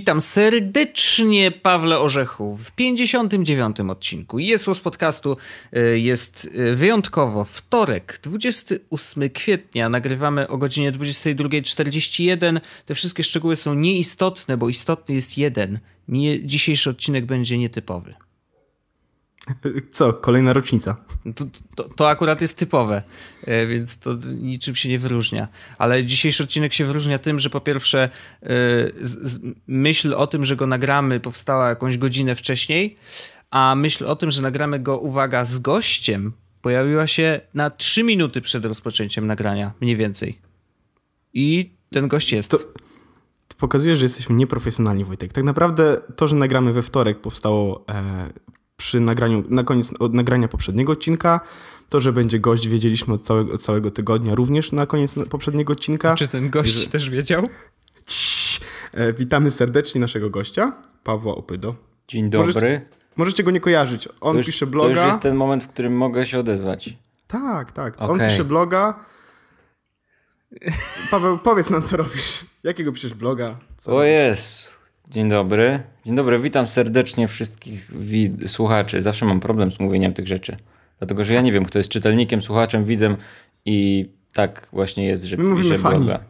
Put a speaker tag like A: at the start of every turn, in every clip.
A: Witam serdecznie Pawle Orzechu w 59. odcinku Jesłos podcastu. Y, jest y, wyjątkowo wtorek, 28 kwietnia. Nagrywamy o godzinie 22.41. Te wszystkie szczegóły są nieistotne, bo istotny jest jeden. Dzisiejszy odcinek będzie nietypowy.
B: Co? Kolejna rocznica.
A: To, to, to, akurat jest typowe, e, więc to niczym się nie wyróżnia. Ale dzisiejszy odcinek się wyróżnia tym, że po pierwsze e, z, z, myśl o tym, że go nagramy powstała jakąś godzinę wcześniej, a myśl o tym, że nagramy go, uwaga, z gościem pojawiła się na 3 minuty przed rozpoczęciem nagrania, mniej więcej. I ten gość jest.
B: To pokazuje, że jesteśmy nieprofesjonalni, Wojtek. Tak naprawdę to, że nagramy we wtorek powstało e, przy nagraniu, na koniec od nagrania poprzedniego odcinka. To, że będzie gość, wiedzieliśmy od całego, od całego tygodnia również na koniec poprzedniego odcinka.
A: Czy ten gość że... też wiedział?
B: Ciii. E, witamy serdecznie naszego gościa, Pawła Opydo.
C: Dzień dobry.
B: Możecie, możecie go nie kojarzyć. On
C: już,
B: pisze bloga.
C: To już jest ten moment, w którym mogę się odezwać.
B: Tak, tak. Okay. On pisze bloga. Paweł, powiedz nam, co robisz. Jakiego piszesz bloga? Co
C: o jest. Dzień dobry. Dzień dobry, witam serdecznie wszystkich słuchaczy. Zawsze mam problem z mówieniem tych rzeczy. Dlatego, że ja nie wiem, kto jest czytelnikiem, słuchaczem, widzem i tak właśnie jest, że
B: My piszę bloga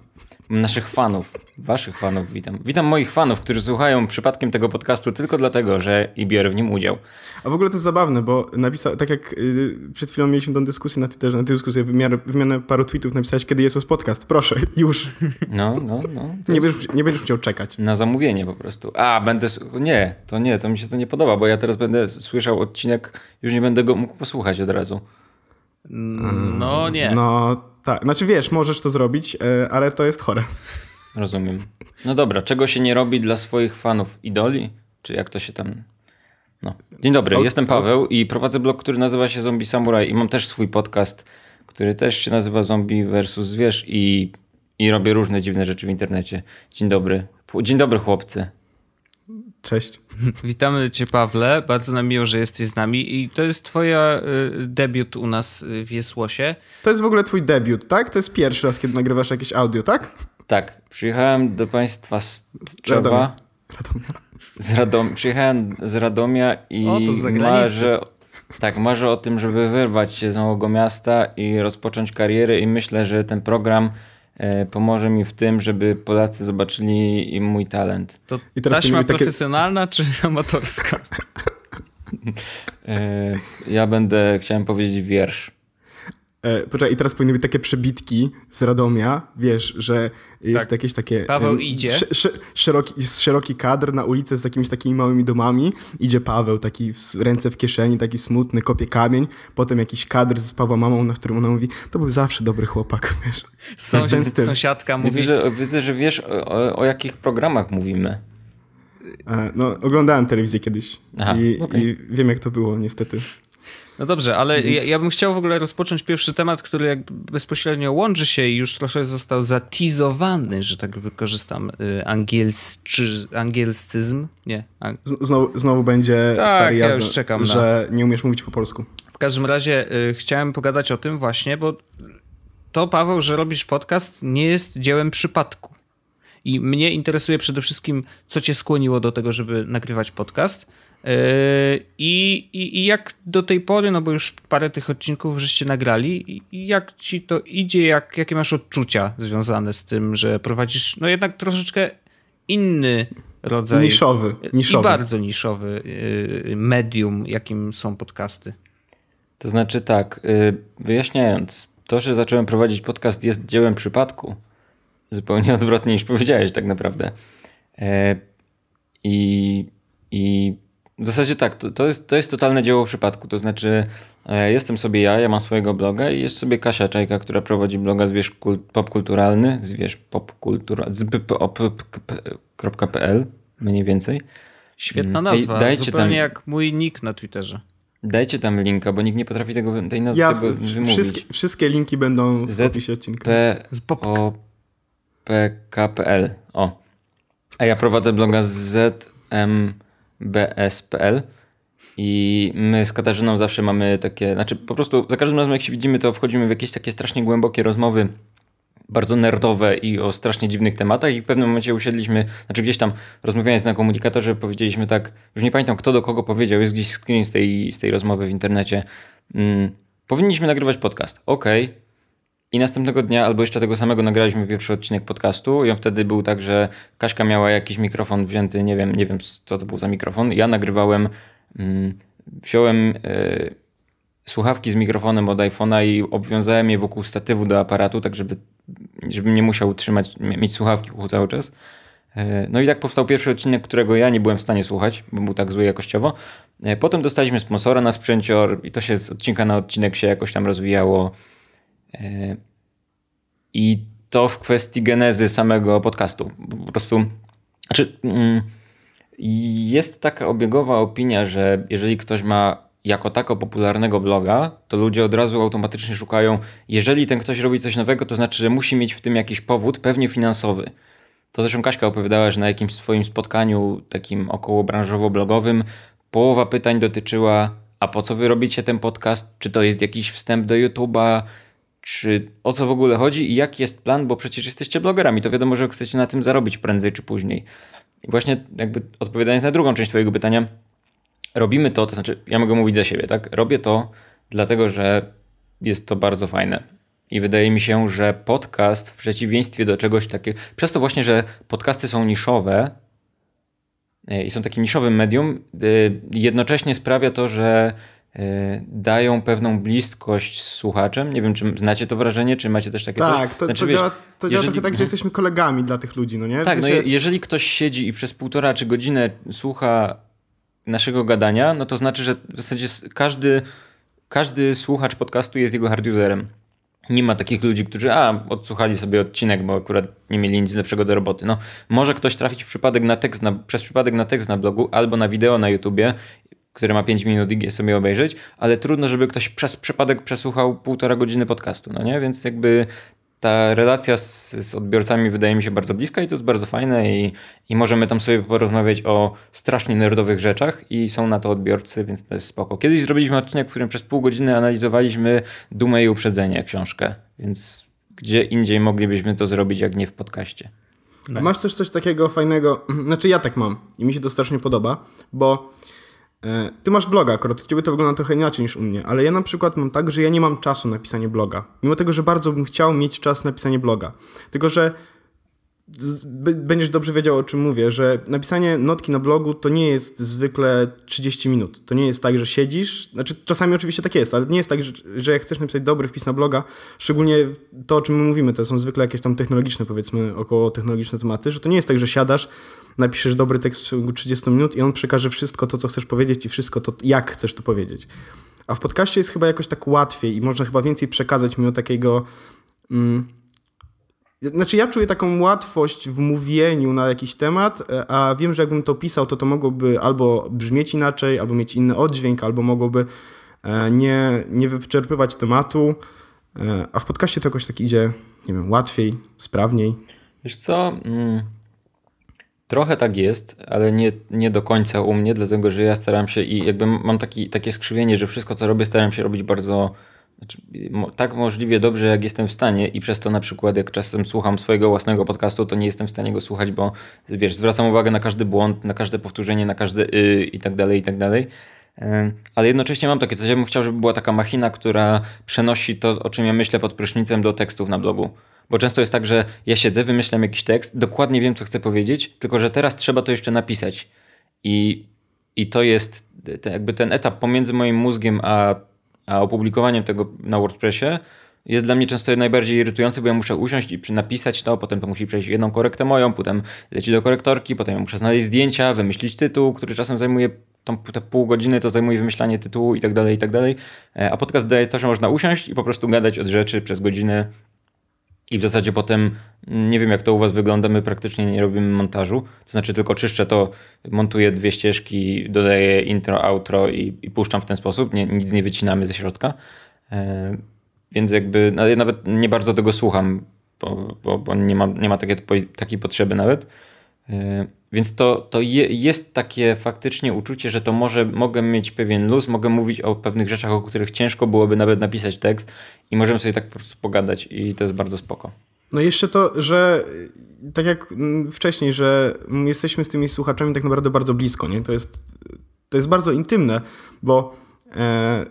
C: naszych fanów, waszych fanów witam. Witam moich fanów, którzy słuchają przypadkiem tego podcastu tylko dlatego, że i biorę w nim udział.
B: A w ogóle to jest zabawne, bo napisał, tak jak y, przed chwilą mieliśmy tą dyskusję na Twitterze, na tę dyskusję, wymianę, wymianę paru tweetów, napisałeś, kiedy jest podcast. Proszę, już.
C: No, no, no.
B: Nie będziesz, nie będziesz musiał czekać.
C: Na zamówienie po prostu. A, będę... Nie, to nie, to mi się to nie podoba, bo ja teraz będę słyszał odcinek, już nie będę go mógł posłuchać od razu.
A: No nie.
B: No tak, znaczy wiesz, możesz to zrobić, e, ale to jest chore.
C: Rozumiem. No dobra, czego się nie robi dla swoich fanów? Idoli? Czy jak to się tam... No. Dzień dobry, o, jestem Paweł o. i prowadzę blog, który nazywa się Zombie Samurai i mam też swój podcast, który też się nazywa Zombie versus Zwierz i, i robię różne dziwne rzeczy w internecie. Dzień dobry. Dzień dobry chłopcy.
B: Cześć.
A: Witamy Cię, Pawle. Bardzo nam miło, że jesteś z nami. I to jest Twoja y, debiut u nas y, w Jesłosie.
B: To jest w ogóle Twój debiut, tak? To jest pierwszy raz, kiedy nagrywasz jakieś audio, tak?
C: Tak. Przyjechałem do Państwa z Tczewa. Radomia. Z Radom... Przyjechałem z Radomia i o, marzę, tak, marzę o tym, żeby wyrwać się z małego miasta i rozpocząć karierę i myślę, że ten program pomoże mi w tym, żeby Polacy zobaczyli mój talent.
A: To I teraz taśma takie... profesjonalna czy amatorska?
C: E, ja będę, chciałem powiedzieć wiersz.
B: E, poczekaj, i teraz powinny być takie przebitki z Radomia, wiesz, że jest tak. jakieś takie...
A: Paweł um, idzie. Sz,
B: sz, szeroki, jest szeroki kadr na ulicy z jakimiś takimi małymi domami. Idzie Paweł, taki w, ręce w kieszeni, taki smutny, kopie kamień. Potem jakiś kadr z Pawła mamą, na którym ona mówi, to był zawsze dobry chłopak, wiesz.
A: Sąsiad, sąsiadka mówi...
C: Widzę że, widzę, że wiesz o, o jakich programach mówimy.
B: E, no, oglądałem telewizję kiedyś Aha, i, okay. i wiem, jak to było, niestety.
A: No dobrze, ale Więc... ja, ja, bym chciał w ogóle rozpocząć pierwszy temat, który jak bezpośrednio łączy się i już trochę został zatizowany, że tak wykorzystam y, angielscy, angielscyzm. Nie.
B: Ang... Znowu, znowu będzie tak, stary ja już czekam że na... nie umiesz mówić po polsku.
A: W każdym razie y, chciałem pogadać o tym właśnie, bo to Paweł, że robisz podcast nie jest dziełem przypadku. I mnie interesuje przede wszystkim, co cię skłoniło do tego, żeby nagrywać podcast. Yy, I, i, I, jak do tej pory, no bo już parę tych odcinków żeście nagrali, i jak ci to idzie, jak, jakie masz odczucia związane z tym, że prowadzisz no jednak troszeczkę inny rodzaj.
B: Niszowy. niszowy.
A: I bardzo niszowy yy, medium, jakim są podcasty.
C: To znaczy tak, yy, wyjaśniając, to, że zacząłem prowadzić podcast jest dziełem przypadku. Zupełnie odwrotnie niż powiedziałeś tak naprawdę. I, i w zasadzie tak, to, to, jest, to jest totalne dzieło przypadku. To znaczy, e, jestem sobie ja, ja mam swojego bloga i jest sobie Kasia Czajka, która prowadzi bloga zwierz popkulturalny, zwierz popkulturalny.pl mniej więcej.
A: Świetna mm. nazwa, Ej, dajcie zupełnie tam, jak mój nick na Twitterze.
C: Dajcie tam linka, bo nikt nie potrafi tego, tej nazwy
B: Jasne, tego wymówić. Wszystkie, wszystkie linki będą w Z opisie odcinka.
C: P o P K P L. O. A ja prowadzę bloga z M bs.pl i my z Katarzyną zawsze mamy takie, znaczy po prostu za każdym razem jak się widzimy, to wchodzimy w jakieś takie strasznie głębokie rozmowy bardzo nerdowe i o strasznie dziwnych tematach. I w pewnym momencie usiedliśmy, znaczy gdzieś tam rozmawiając na komunikatorze powiedzieliśmy tak, już nie pamiętam kto do kogo powiedział, jest gdzieś screen z tej, z tej rozmowy w internecie, mm, powinniśmy nagrywać podcast, okej, okay. I następnego dnia, albo jeszcze tego samego, nagraliśmy pierwszy odcinek podcastu. I on wtedy był tak, że Kaśka miała jakiś mikrofon wzięty, nie wiem, nie wiem co to był za mikrofon. Ja nagrywałem, mm, wziąłem y, słuchawki z mikrofonem od iPhone'a i obwiązałem je wokół statywu do aparatu, tak żeby, żebym nie musiał trzymać, mieć słuchawki uchu cały czas. E, no i tak powstał pierwszy odcinek, którego ja nie byłem w stanie słuchać, bo był tak zły jakościowo. E, potem dostaliśmy sponsora na sprzęcior i to się z odcinka na odcinek się jakoś tam rozwijało. E, I to w kwestii genezy samego podcastu. Po prostu, znaczy, mm, jest taka obiegowa opinia, że jeżeli ktoś ma jako tako popularnego bloga, to ludzie od razu automatycznie szukają, jeżeli ten ktoś robi coś nowego, to znaczy, że musi mieć w tym jakiś powód, pewnie finansowy. To zresztą Kaśka opowiadała, że na jakimś swoim spotkaniu takim około branżowo-blogowym połowa pytań dotyczyła, a po co wy robicie ten podcast? Czy to jest jakiś wstęp do YouTube'a? Czy o co w ogóle chodzi i jaki jest plan? Bo przecież jesteście blogerami, to wiadomo, że chcecie na tym zarobić prędzej czy później. I właśnie jakby odpowiadając na drugą część twojego pytania, robimy to, to znaczy ja mogę mówić za siebie, tak? Robię to dlatego, że jest to bardzo fajne. I wydaje mi się, że podcast w przeciwieństwie do czegoś takiego, przez to właśnie, że podcasty są niszowe e, i są takim niszowym medium, e, jednocześnie sprawia to, że dają pewną bliskość z słuchaczem. Nie wiem, czy znacie to wrażenie, czy macie też takie
B: Tak, to, znaczy, to, wiesz, działa, to jeżeli... działa trochę tak, że jesteśmy kolegami dla tych ludzi, no nie?
C: W tak, sensie... no jeżeli ktoś siedzi i przez półtora czy godzinę słucha naszego gadania, no to znaczy, że w zasadzie każdy, każdy słuchacz podcastu jest jego hard userem. Nie ma takich ludzi, którzy a, odsłuchali sobie odcinek, bo akurat nie mieli nic lepszego do roboty. No, może ktoś trafić przypadek na tekst na, przez przypadek na tekst na blogu albo na wideo na YouTubie, które ma 5 minut i sobie obejrzeć, ale trudno, żeby ktoś przez przypadek przesłuchał półtora godziny podcastu, no nie? Więc jakby ta relacja z, z, odbiorcami wydaje mi się bardzo bliska i to jest bardzo fajne i, i możemy tam sobie porozmawiać o strasznie nerdowych rzeczach i są na to odbiorcy, więc to jest spoko. Kiedyś zrobiliśmy odcinek, w którym przez pół godziny analizowaliśmy Dumę i Uprzedzenie, książkę, więc gdzie indziej moglibyśmy to zrobić, jak nie w podcaście.
B: Masz też coś takiego fajnego, znaczy ja tak mam i mi się to strasznie podoba, bo ty masz bloga, akurat u ciebie to wygląda trochę inaczej niż u mnie, ale ja na przykład mam tak, że ja nie mam czasu na pisanie bloga. Mimo tego, że bardzo bym chciał mieć czas na pisanie bloga. Tylko, że będziesz dobrze wiedział, o czym mówię, że napisanie notki na blogu to nie jest zwykle 30 minut. To nie jest tak, że siedzisz, znaczy czasami oczywiście tak jest, ale nie jest tak, że, że jak chcesz napisać dobry wpis na bloga, szczególnie to, o czym my mówimy, to są zwykle jakieś tam technologiczne, powiedzmy, około technologiczne tematy, że to nie jest tak, że siadasz, napiszesz dobry tekst w ciągu 30 minut i on przekaże wszystko to, co chcesz powiedzieć i wszystko to, jak chcesz to powiedzieć. A w podcaście jest chyba jakoś tak łatwiej i można chyba więcej przekazać mimo takiego... Mm, znaczy, ja czuję taką łatwość w mówieniu na jakiś temat, e, a wiem, że jakbym to pisał, to to mogłoby albo brzmieć inaczej, albo mieć inny oddźwięk, albo mogłoby e, nie, nie wyczerpywać tematu. E, a w podcaście to jakoś tak idzie, nie wiem, łatwiej, sprawniej.
C: Wiesz co? Mm, trochę tak jest, ale nie, nie do końca u mnie, dlatego że ja staram się i jakby mam taki, takie skrzywienie, że wszystko co robię, staram się robić bardzo znaczy, tak możliwie dobrze, jak jestem w stanie i przez to na przykład jak czasem słucham swojego własnego podcastu, to nie jestem w stanie go słuchać, bo wiesz, zwracam uwagę na każdy błąd, na każde powtórzenie, na każde y i tak dalej, i tak dalej. Ale jednocześnie mam takie coś, ja bym chciał, żeby była taka machina, która przenosi to, o czym ja myślę pod prysznicem do tekstów na blogu. Bo często jest tak, że ja siedzę, wymyślam jakiś tekst, dokładnie wiem, co chcę powiedzieć, tylko że teraz trzeba to jeszcze napisać. I, i to jest jakby ten etap pomiędzy moim mózgiem a a opublikowaniem tego na WordPressie jest dla mnie często najbardziej irytujące, bo ja muszę usiąść i napisać to, potem to musi przejść jedną korektę moją, potem leci do korektorki, potem ja muszę znaleźć zdjęcia, wymyślić tytuł, który czasem zajmuje tą, te pół godziny, to zajmuje wymyślanie tytułu i tak dalej, i tak dalej. E, a podcast daje to, że można usiąść i po prostu gadać od rzeczy przez godzinę i w zasadzie potem, nie wiem jak to u Was wygląda, my praktycznie nie robimy montażu. To znaczy tylko czyszczę to, montuję dwie ścieżki, dodaję intro, outro i, i puszczam w ten sposób. Nie, nic nie wycinamy ze środka. E, więc jakby no, ja nawet nie bardzo tego słucham, bo, bo, bo nie, ma, nie ma takie, takiej potrzeby nawet. E, więc to, to je, jest takie faktycznie uczucie, że to może mogę mieć pewien luz, mogę mówić o pewnych rzeczach, o których ciężko byłoby nawet napisać tekst i możemy sobie tak po prostu pogadać i to jest bardzo spoko.
B: No jeszcze to, że tak jak wcześniej, że jesteśmy z tymi słuchaczami tak naprawdę bardzo blisko, nie? To jest, to jest bardzo intymne, bo e,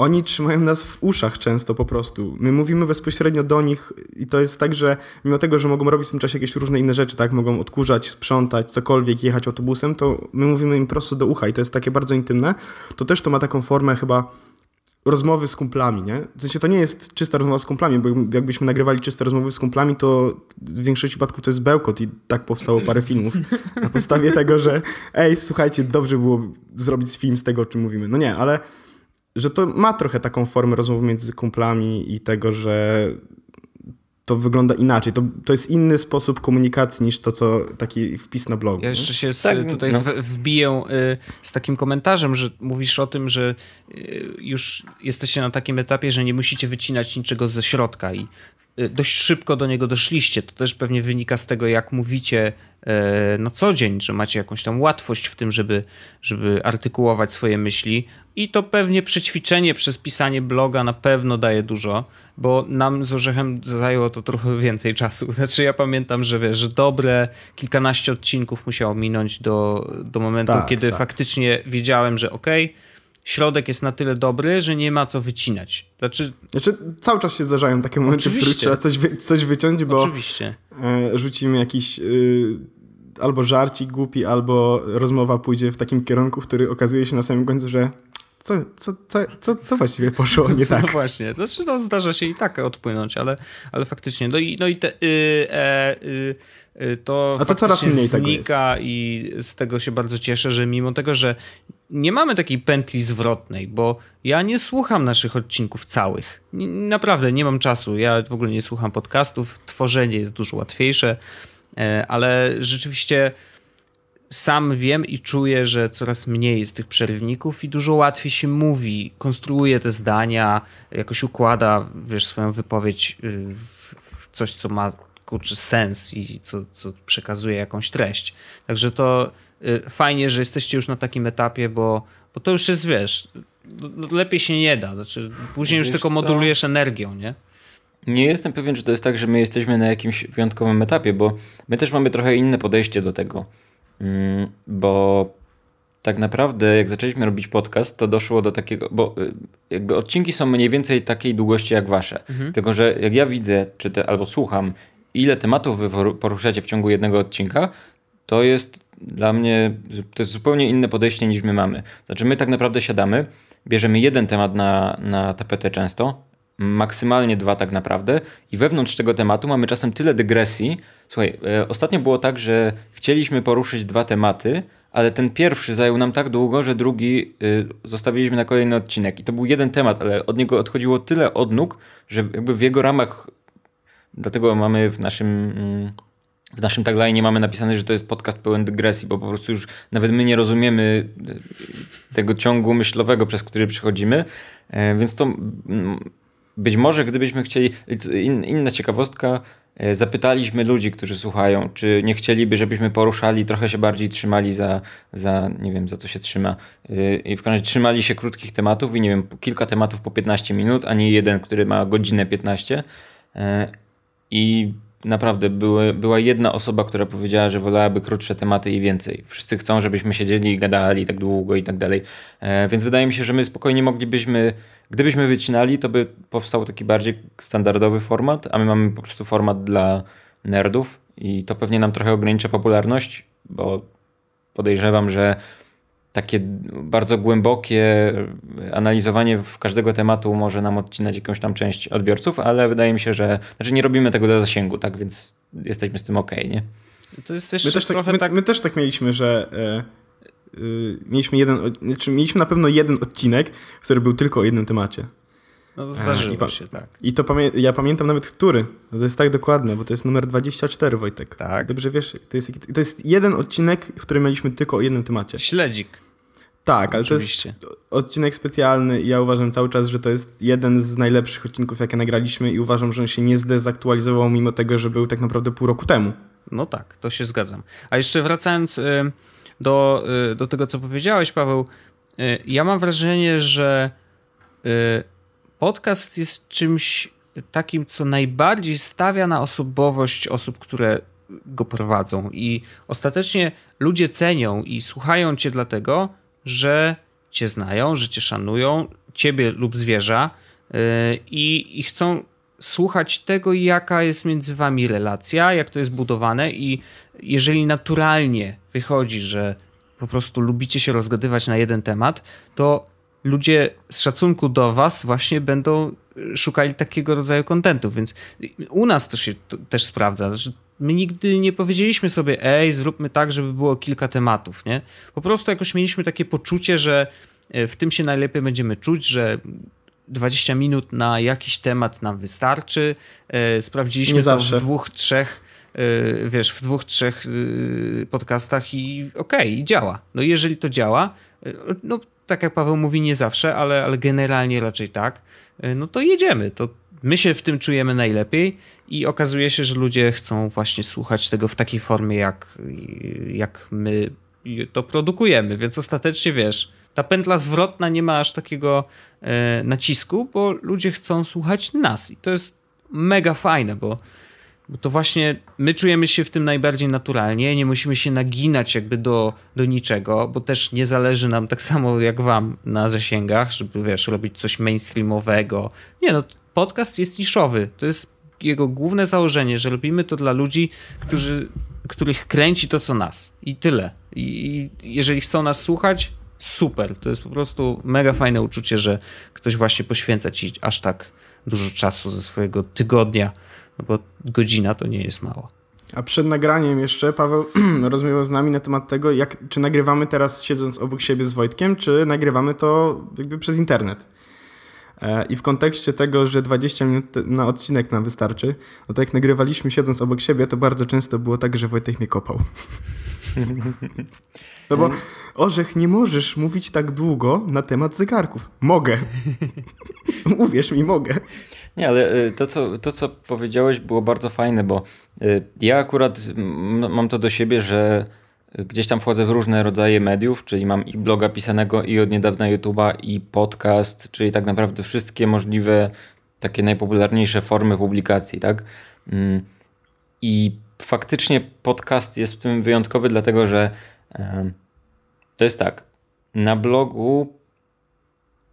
B: oni trzymają nas w uszach często po prostu. My mówimy bezpośrednio do nich i to jest tak, że mimo tego, że mogą robić w tym czasie jakieś różne inne rzeczy, tak, mogą odkurzać, sprzątać, cokolwiek, jechać autobusem, to my mówimy im prosto do ucha i to jest takie bardzo intymne. To też to ma taką formę chyba rozmowy z kumplami, nie? W sensie to nie jest czysta rozmowa z kumplami, bo jakbyśmy nagrywali czyste rozmowy z kumplami, to w większości przypadków to jest bełkot i tak powstało parę filmów. Na podstawie tego, że ej, słuchajcie, dobrze było zrobić film z tego, o czym mówimy. No nie, ale że to ma trochę taką formę rozmowy między kumplami i tego, że to wygląda inaczej. To, to jest inny sposób komunikacji niż to, co taki wpis na blogu.
A: Ja jeszcze się z, tak, tutaj no. wbiję y, z takim komentarzem, że mówisz o tym, że y, już jesteście na takim etapie, że nie musicie wycinać niczego ze środka i dość szybko do niego doszliście. To też pewnie wynika z tego, jak mówicie na co dzień, że macie jakąś tam łatwość w tym, żeby, żeby artykułować swoje myśli i to pewnie przećwiczenie przez pisanie bloga na pewno daje dużo, bo nam z Orzechem zajęło to trochę więcej czasu. Znaczy ja pamiętam, że wiesz, dobre kilkanaście odcinków musiało minąć do, do momentu, tak, kiedy tak. faktycznie wiedziałem, że okej, okay, środek jest na tyle dobry, że nie ma co wycinać.
B: Znaczy, znaczy cały czas się zdarzają takie momenty, Oczywiście. w których trzeba coś, wy, coś wyciąć, bo Oczywiście. E, rzucimy jakiś y, albo żarcik głupi, albo rozmowa pójdzie w takim kierunku, w który okazuje się na samym końcu, że co, co, co, co, co właściwie poszło nie tak?
A: No właśnie, to znaczy no, zdarza się i tak odpłynąć, ale, ale faktycznie. No i, no i te, y, e, y, y, to,
B: A to coraz mniej
A: znika i z tego się bardzo cieszę, że mimo tego, że nie mamy takiej pętli zwrotnej, bo ja nie słucham naszych odcinków całych. Naprawdę nie mam czasu. Ja w ogóle nie słucham podcastów. Tworzenie jest dużo łatwiejsze, e, ale rzeczywiście sam wiem i czuję, że coraz mniej jest tych przerywników i dużo łatwiej się mówi, konstruuje te zdania, jakoś układa, wiesz, swoją wypowiedź y, w coś, co ma kurczę sens i co, co przekazuje jakąś treść. Także to fajnie, że jesteście już na takim etapie, bo, bo to już jest, wiesz, no, no, lepiej się nie da. Znaczy, później już tylko modulujesz co? energią, nie?
C: Nie jestem pewien, czy to jest tak, że my jesteśmy na jakimś wyjątkowym etapie, bo my też mamy trochę inne podejście do tego. Mm, bo tak naprawdę jak zaczęliśmy robić podcast, to doszło do takiego, bo y, jakby odcinki są mniej więcej takiej długości jak wasze. Mhm. Tylko, że jak ja widzę, czy te, albo słucham, ile tematów wy poruszacie w ciągu jednego odcinka, to jest dla mnie, to jest zupełnie inne podejście niż my mamy. Znaczy my tak naprawdę siadamy, bierzemy jeden temat na, na tapetę często, maksymalnie dwa tak naprawdę i wewnątrz tego tematu mamy czasem tyle dygresji. Słuchaj, e, ostatnio było tak, że chcieliśmy poruszyć dwa tematy, ale ten pierwszy zajął nam tak długo, że drugi y, zostawiliśmy na kolejny odcinek. I to był jeden temat, ale od niego odchodziło tyle odnóg, że jakby w jego ramach, dlatego mamy w naszym... Mm, w naszym tagline mamy napisane, że to jest podcast pełen dygresji, bo po prostu już nawet my nie rozumiemy y, tego ciągu myślowego, przez który przechodzimy. E, więc to być może gdybyśmy chcieli, inna ciekawostka, e, zapytaliśmy ludzi, którzy słuchają, czy nie chcieliby, żebyśmy poruszali, trochę się bardziej trzymali za, za nie wiem, za co się trzyma. E, I w razie trzymali się krótkich tematów i nie wiem, kilka tematów po 15 minut, a nie jeden, który ma godzinę 15. E, I naprawdę były, była jedna osoba, która powiedziała, że wolałaby krótsze tematy i więcej. Wszyscy chcą, żebyśmy siedzieli i gadali tak długo i tak dalej. Więc wydaje mi się, że my spokojnie moglibyśmy Gdybyśmy wycinali, to by powstał taki bardziej standardowy format, a my mamy po prostu format dla nerdów i to pewnie nam trochę ogranicza popularność, bo podejrzewam, że takie bardzo głębokie analizowanie w każdego tematu może nam odcinać jakąś tam część odbiorców, ale wydaje mi się, że znaczy nie robimy tego do zasięgu, tak, więc jesteśmy z tym ok, nie?
B: To jest też my, też tak, my, tak... my też tak mieliśmy, że e, Y, mieliśmy jeden, znaczy mieliśmy na pewno jeden odcinek, który był tylko o jednym temacie.
A: No zdarzyło się, tak.
B: I to pamię ja pamiętam nawet który. To jest tak dokładne, bo to jest numer 24, Wojtek.
A: Tak.
B: Dobrze wiesz, to jest, to jest jeden odcinek, w którym mieliśmy tylko o jednym temacie.
A: Śledzik.
B: Tak, ale Oczywiście. to jest odcinek specjalny i ja uważam cały czas, że to jest jeden z najlepszych odcinków, jakie nagraliśmy i uważam, że on się nie zdezaktualizował mimo tego, że był tak naprawdę pół roku temu.
A: No tak, to się zgadzam. A jeszcze wracając... Y do, y, do tego, co powiedziałeś, Paweł, y, ja mam wrażenie, że podcast jest czymś takim, co najbardziej stawia na osobowość osób, które go prowadzą. I ostatecznie ludzie cenią i słuchają cię dlatego, że cię znają, że cię szanują, ciebie lub zwierza yy, i, i chcą słuchać tego, jaka jest między wami relacja, jak to jest budowane i jeżeli naturalnie wychodzi, że po prostu lubicie się rozgadywać na jeden temat, to ludzie z szacunku do was właśnie będą szukali takiego rodzaju kontentu, więc u nas to się to też sprawdza. Że my nigdy nie powiedzieliśmy sobie, ej, zróbmy tak, żeby było kilka tematów, nie? Po prostu jakoś mieliśmy takie poczucie, że e, w tym się najlepiej będziemy czuć, że 20 minut na jakiś temat nam wystarczy. E, sprawdziliśmy nie to zawsze. w dwóch, trzech e, wiesz, w dwóch, trzech podcastach i okej, okay, działa. No jeżeli to działa, no tak jak Paweł mówi, nie zawsze, ale, ale generalnie raczej tak, no to jedziemy. To my się w tym czujemy najlepiej i okazuje się, że ludzie chcą właśnie słuchać tego w takiej formie, jak, jak my to produkujemy, więc ostatecznie wiesz, ta pętla zwrotna nie ma aż takiego e, nacisku, bo ludzie chcą słuchać nas i to jest mega fajne, bo, bo to właśnie my czujemy się w tym najbardziej naturalnie, nie musimy się naginać jakby do, do niczego, bo też nie zależy nam tak samo jak wam na zasięgach, żeby wiesz, robić coś mainstreamowego. Nie no, podcast jest niszowy, to jest jego główne założenie, że robimy to dla ludzi, którzy, których kręci to co nas. I tyle. I jeżeli chcą nas słuchać, super. To jest po prostu mega fajne uczucie, że ktoś właśnie poświęca ci aż tak dużo czasu ze swojego tygodnia, no bo godzina to nie jest mało.
B: A przed nagraniem jeszcze Paweł rozmawiał z nami na temat tego, jak, czy nagrywamy teraz siedząc obok siebie z Wojtkiem, czy nagrywamy to jakby przez internet. E, I w kontekście tego, że 20 minut na odcinek nam wystarczy, no to jak nagrywaliśmy siedząc obok siebie, to bardzo często było tak, że Wojtek mnie kopał. No bo Orzech, nie możesz mówić tak długo na temat zegarków. Mogę. Uwierz mi, mogę.
C: Nie, ale y, to co, to, co powiedziałeś, było bardzo fajne, bo y, ja akurat mam to do siebie, że Gdzieś tam wchodzę w różne rodzaje mediów, czyli mam i bloga pisanego, i od niedawna YouTube'a, i podcast, czyli tak naprawdę wszystkie możliwe takie najpopularniejsze formy publikacji, tak? Mm. I faktycznie podcast jest w tym wyjątkowy, dlatego że to jest tak. Na blogu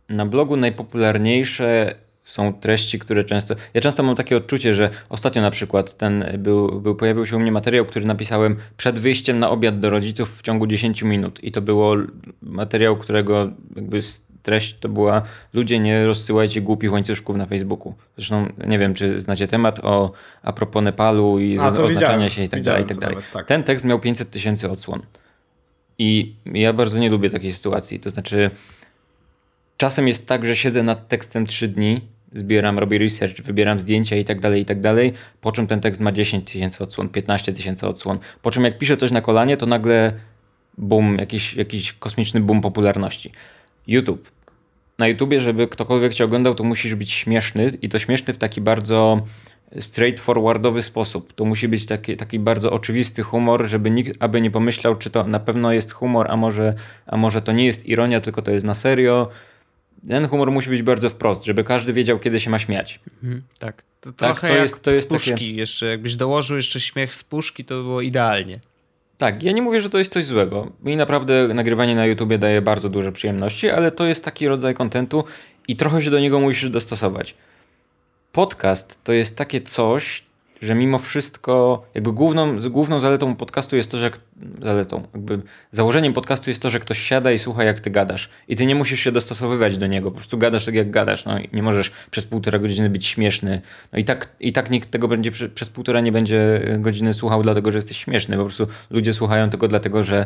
C: na blogu najpopularniejsze są treści, które często. Ja często mam takie odczucie, że ostatnio na przykład ten był, był, pojawił się u mnie materiał, który napisałem przed wyjściem na obiad do rodziców w ciągu 10 minut. I to było materiał, którego jakby treść to była ludzie nie rozsyłajcie głupich łańcuszków na Facebooku. Zresztą nie wiem, czy znacie temat o a propos Nepalu i A, oznaczania się i tak dalej. I tak dalej. Tak. Ten tekst miał 500 tysięcy odsłon. I ja bardzo nie lubię takiej sytuacji. To znaczy, czasem jest tak, że siedzę nad tekstem 3 dni, zbieram, robię research, wybieram zdjęcia i tak dalej, i tak dalej, po czym ten tekst ma 10 tysięcy odsłon, 15 tysięcy odsłon, po czym jak piszę coś na kolanie, to nagle boom, jakiś, jakiś kosmiczny boom popularności. YouTube. Na YouTubie, żeby ktokolwiek cię oglądał, to musisz być śmieszny i to śmieszny w taki bardzo straightforwardowy sposób. To musi być taki, taki bardzo oczywisty humor, żeby nikt aby nie pomyślał, czy to na pewno jest humor, a może, a może to nie jest ironia, tylko to jest na serio ten humor musi być bardzo wprost, żeby każdy wiedział, kiedy się ma śmiać.
A: Mhm, tak. To tak, to jest, to jest puszki takie... jeszcze. Jakbyś dołożył jeszcze śmiech z puszki, to było idealnie.
C: Tak, ja nie mówię, że to jest coś złego. Mi naprawdę nagrywanie na YouTubie daje bardzo duże przyjemności, ale to jest taki rodzaj kontentu i trochę się do niego musisz dostosować. Podcast to jest takie coś, że mimo wszystko, jakby główną, główną zaletą podcastu jest to, że zaletą, jakby założeniem podcastu jest to, że ktoś siada i słucha jak ty gadasz. I ty nie musisz się dostosowywać do niego, po prostu gadasz tak jak gadasz, no nie możesz przez półtora godziny być śmieszny, no i tak, i tak nikt tego będzie przez półtora nie będzie godziny słuchał dlatego, że jesteś śmieszny, po prostu ludzie słuchają tego dlatego, że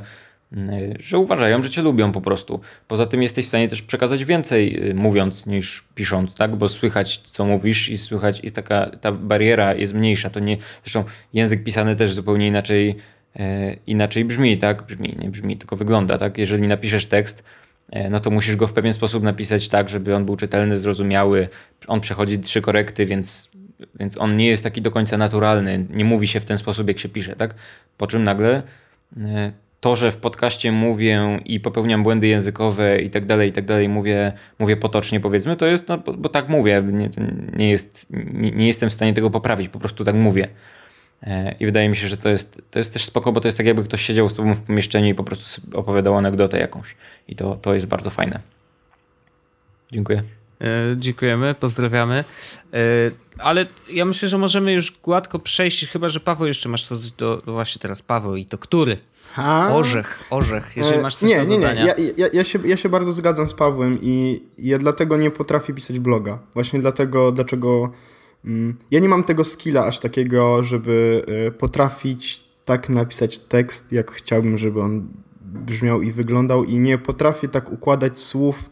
C: że uważają, że cię lubią po prostu. Poza tym jesteś w stanie też przekazać więcej y, mówiąc niż pisząc, tak? Bo słychać co mówisz i słychać jest taka, ta bariera jest mniejsza. To nie, zresztą język pisany też zupełnie inaczej, e, inaczej brzmi, tak? Brzmi, nie brzmi, tylko wygląda, tak? Jeżeli napiszesz tekst, e, no to musisz go w pewien sposób napisać tak, żeby on był czytelny, zrozumiały. On przechodzi trzy korekty, więc, więc on nie jest taki do końca naturalny. Nie mówi się w ten sposób, jak się pisze, tak? Po czym nagle to, że w podcaście mówię i popełniam błędy językowe i tak dalej, i tak dalej, mówię, mówię potocznie powiedzmy, to jest, no bo, bo tak mówię, nie, nie, jest, nie, nie, jestem w stanie tego poprawić, po prostu tak mówię. E, I wydaje mi się, że to jest, to jest też spoko, bo to jest tak jakby ktoś siedział z tobą w pomieszczeniu i po prostu opowiadał anegdotę jakąś. I to, to jest bardzo fajne. Dziękuję.
A: E, dziękujemy, pozdrawiamy. E, ale ja myślę, że możemy już gładko przejść, chyba że Paweł jeszcze masz coś do, do właśnie teraz Paweł i to który? Orzech, orzech, jeżeli e, masz coś
B: nie,
A: do
B: nie,
A: dodania.
B: Nie, nie, ja, ja, się, ja się bardzo zgadzam z Pawłem i ja dlatego nie potrafię pisać bloga. Właśnie dlatego, dlaczego mm, ja nie mam tego skilla aż takiego, żeby potrafić tak napisać tekst, jak chciałbym, żeby on brzmiał i wyglądał i nie potrafię tak układać słów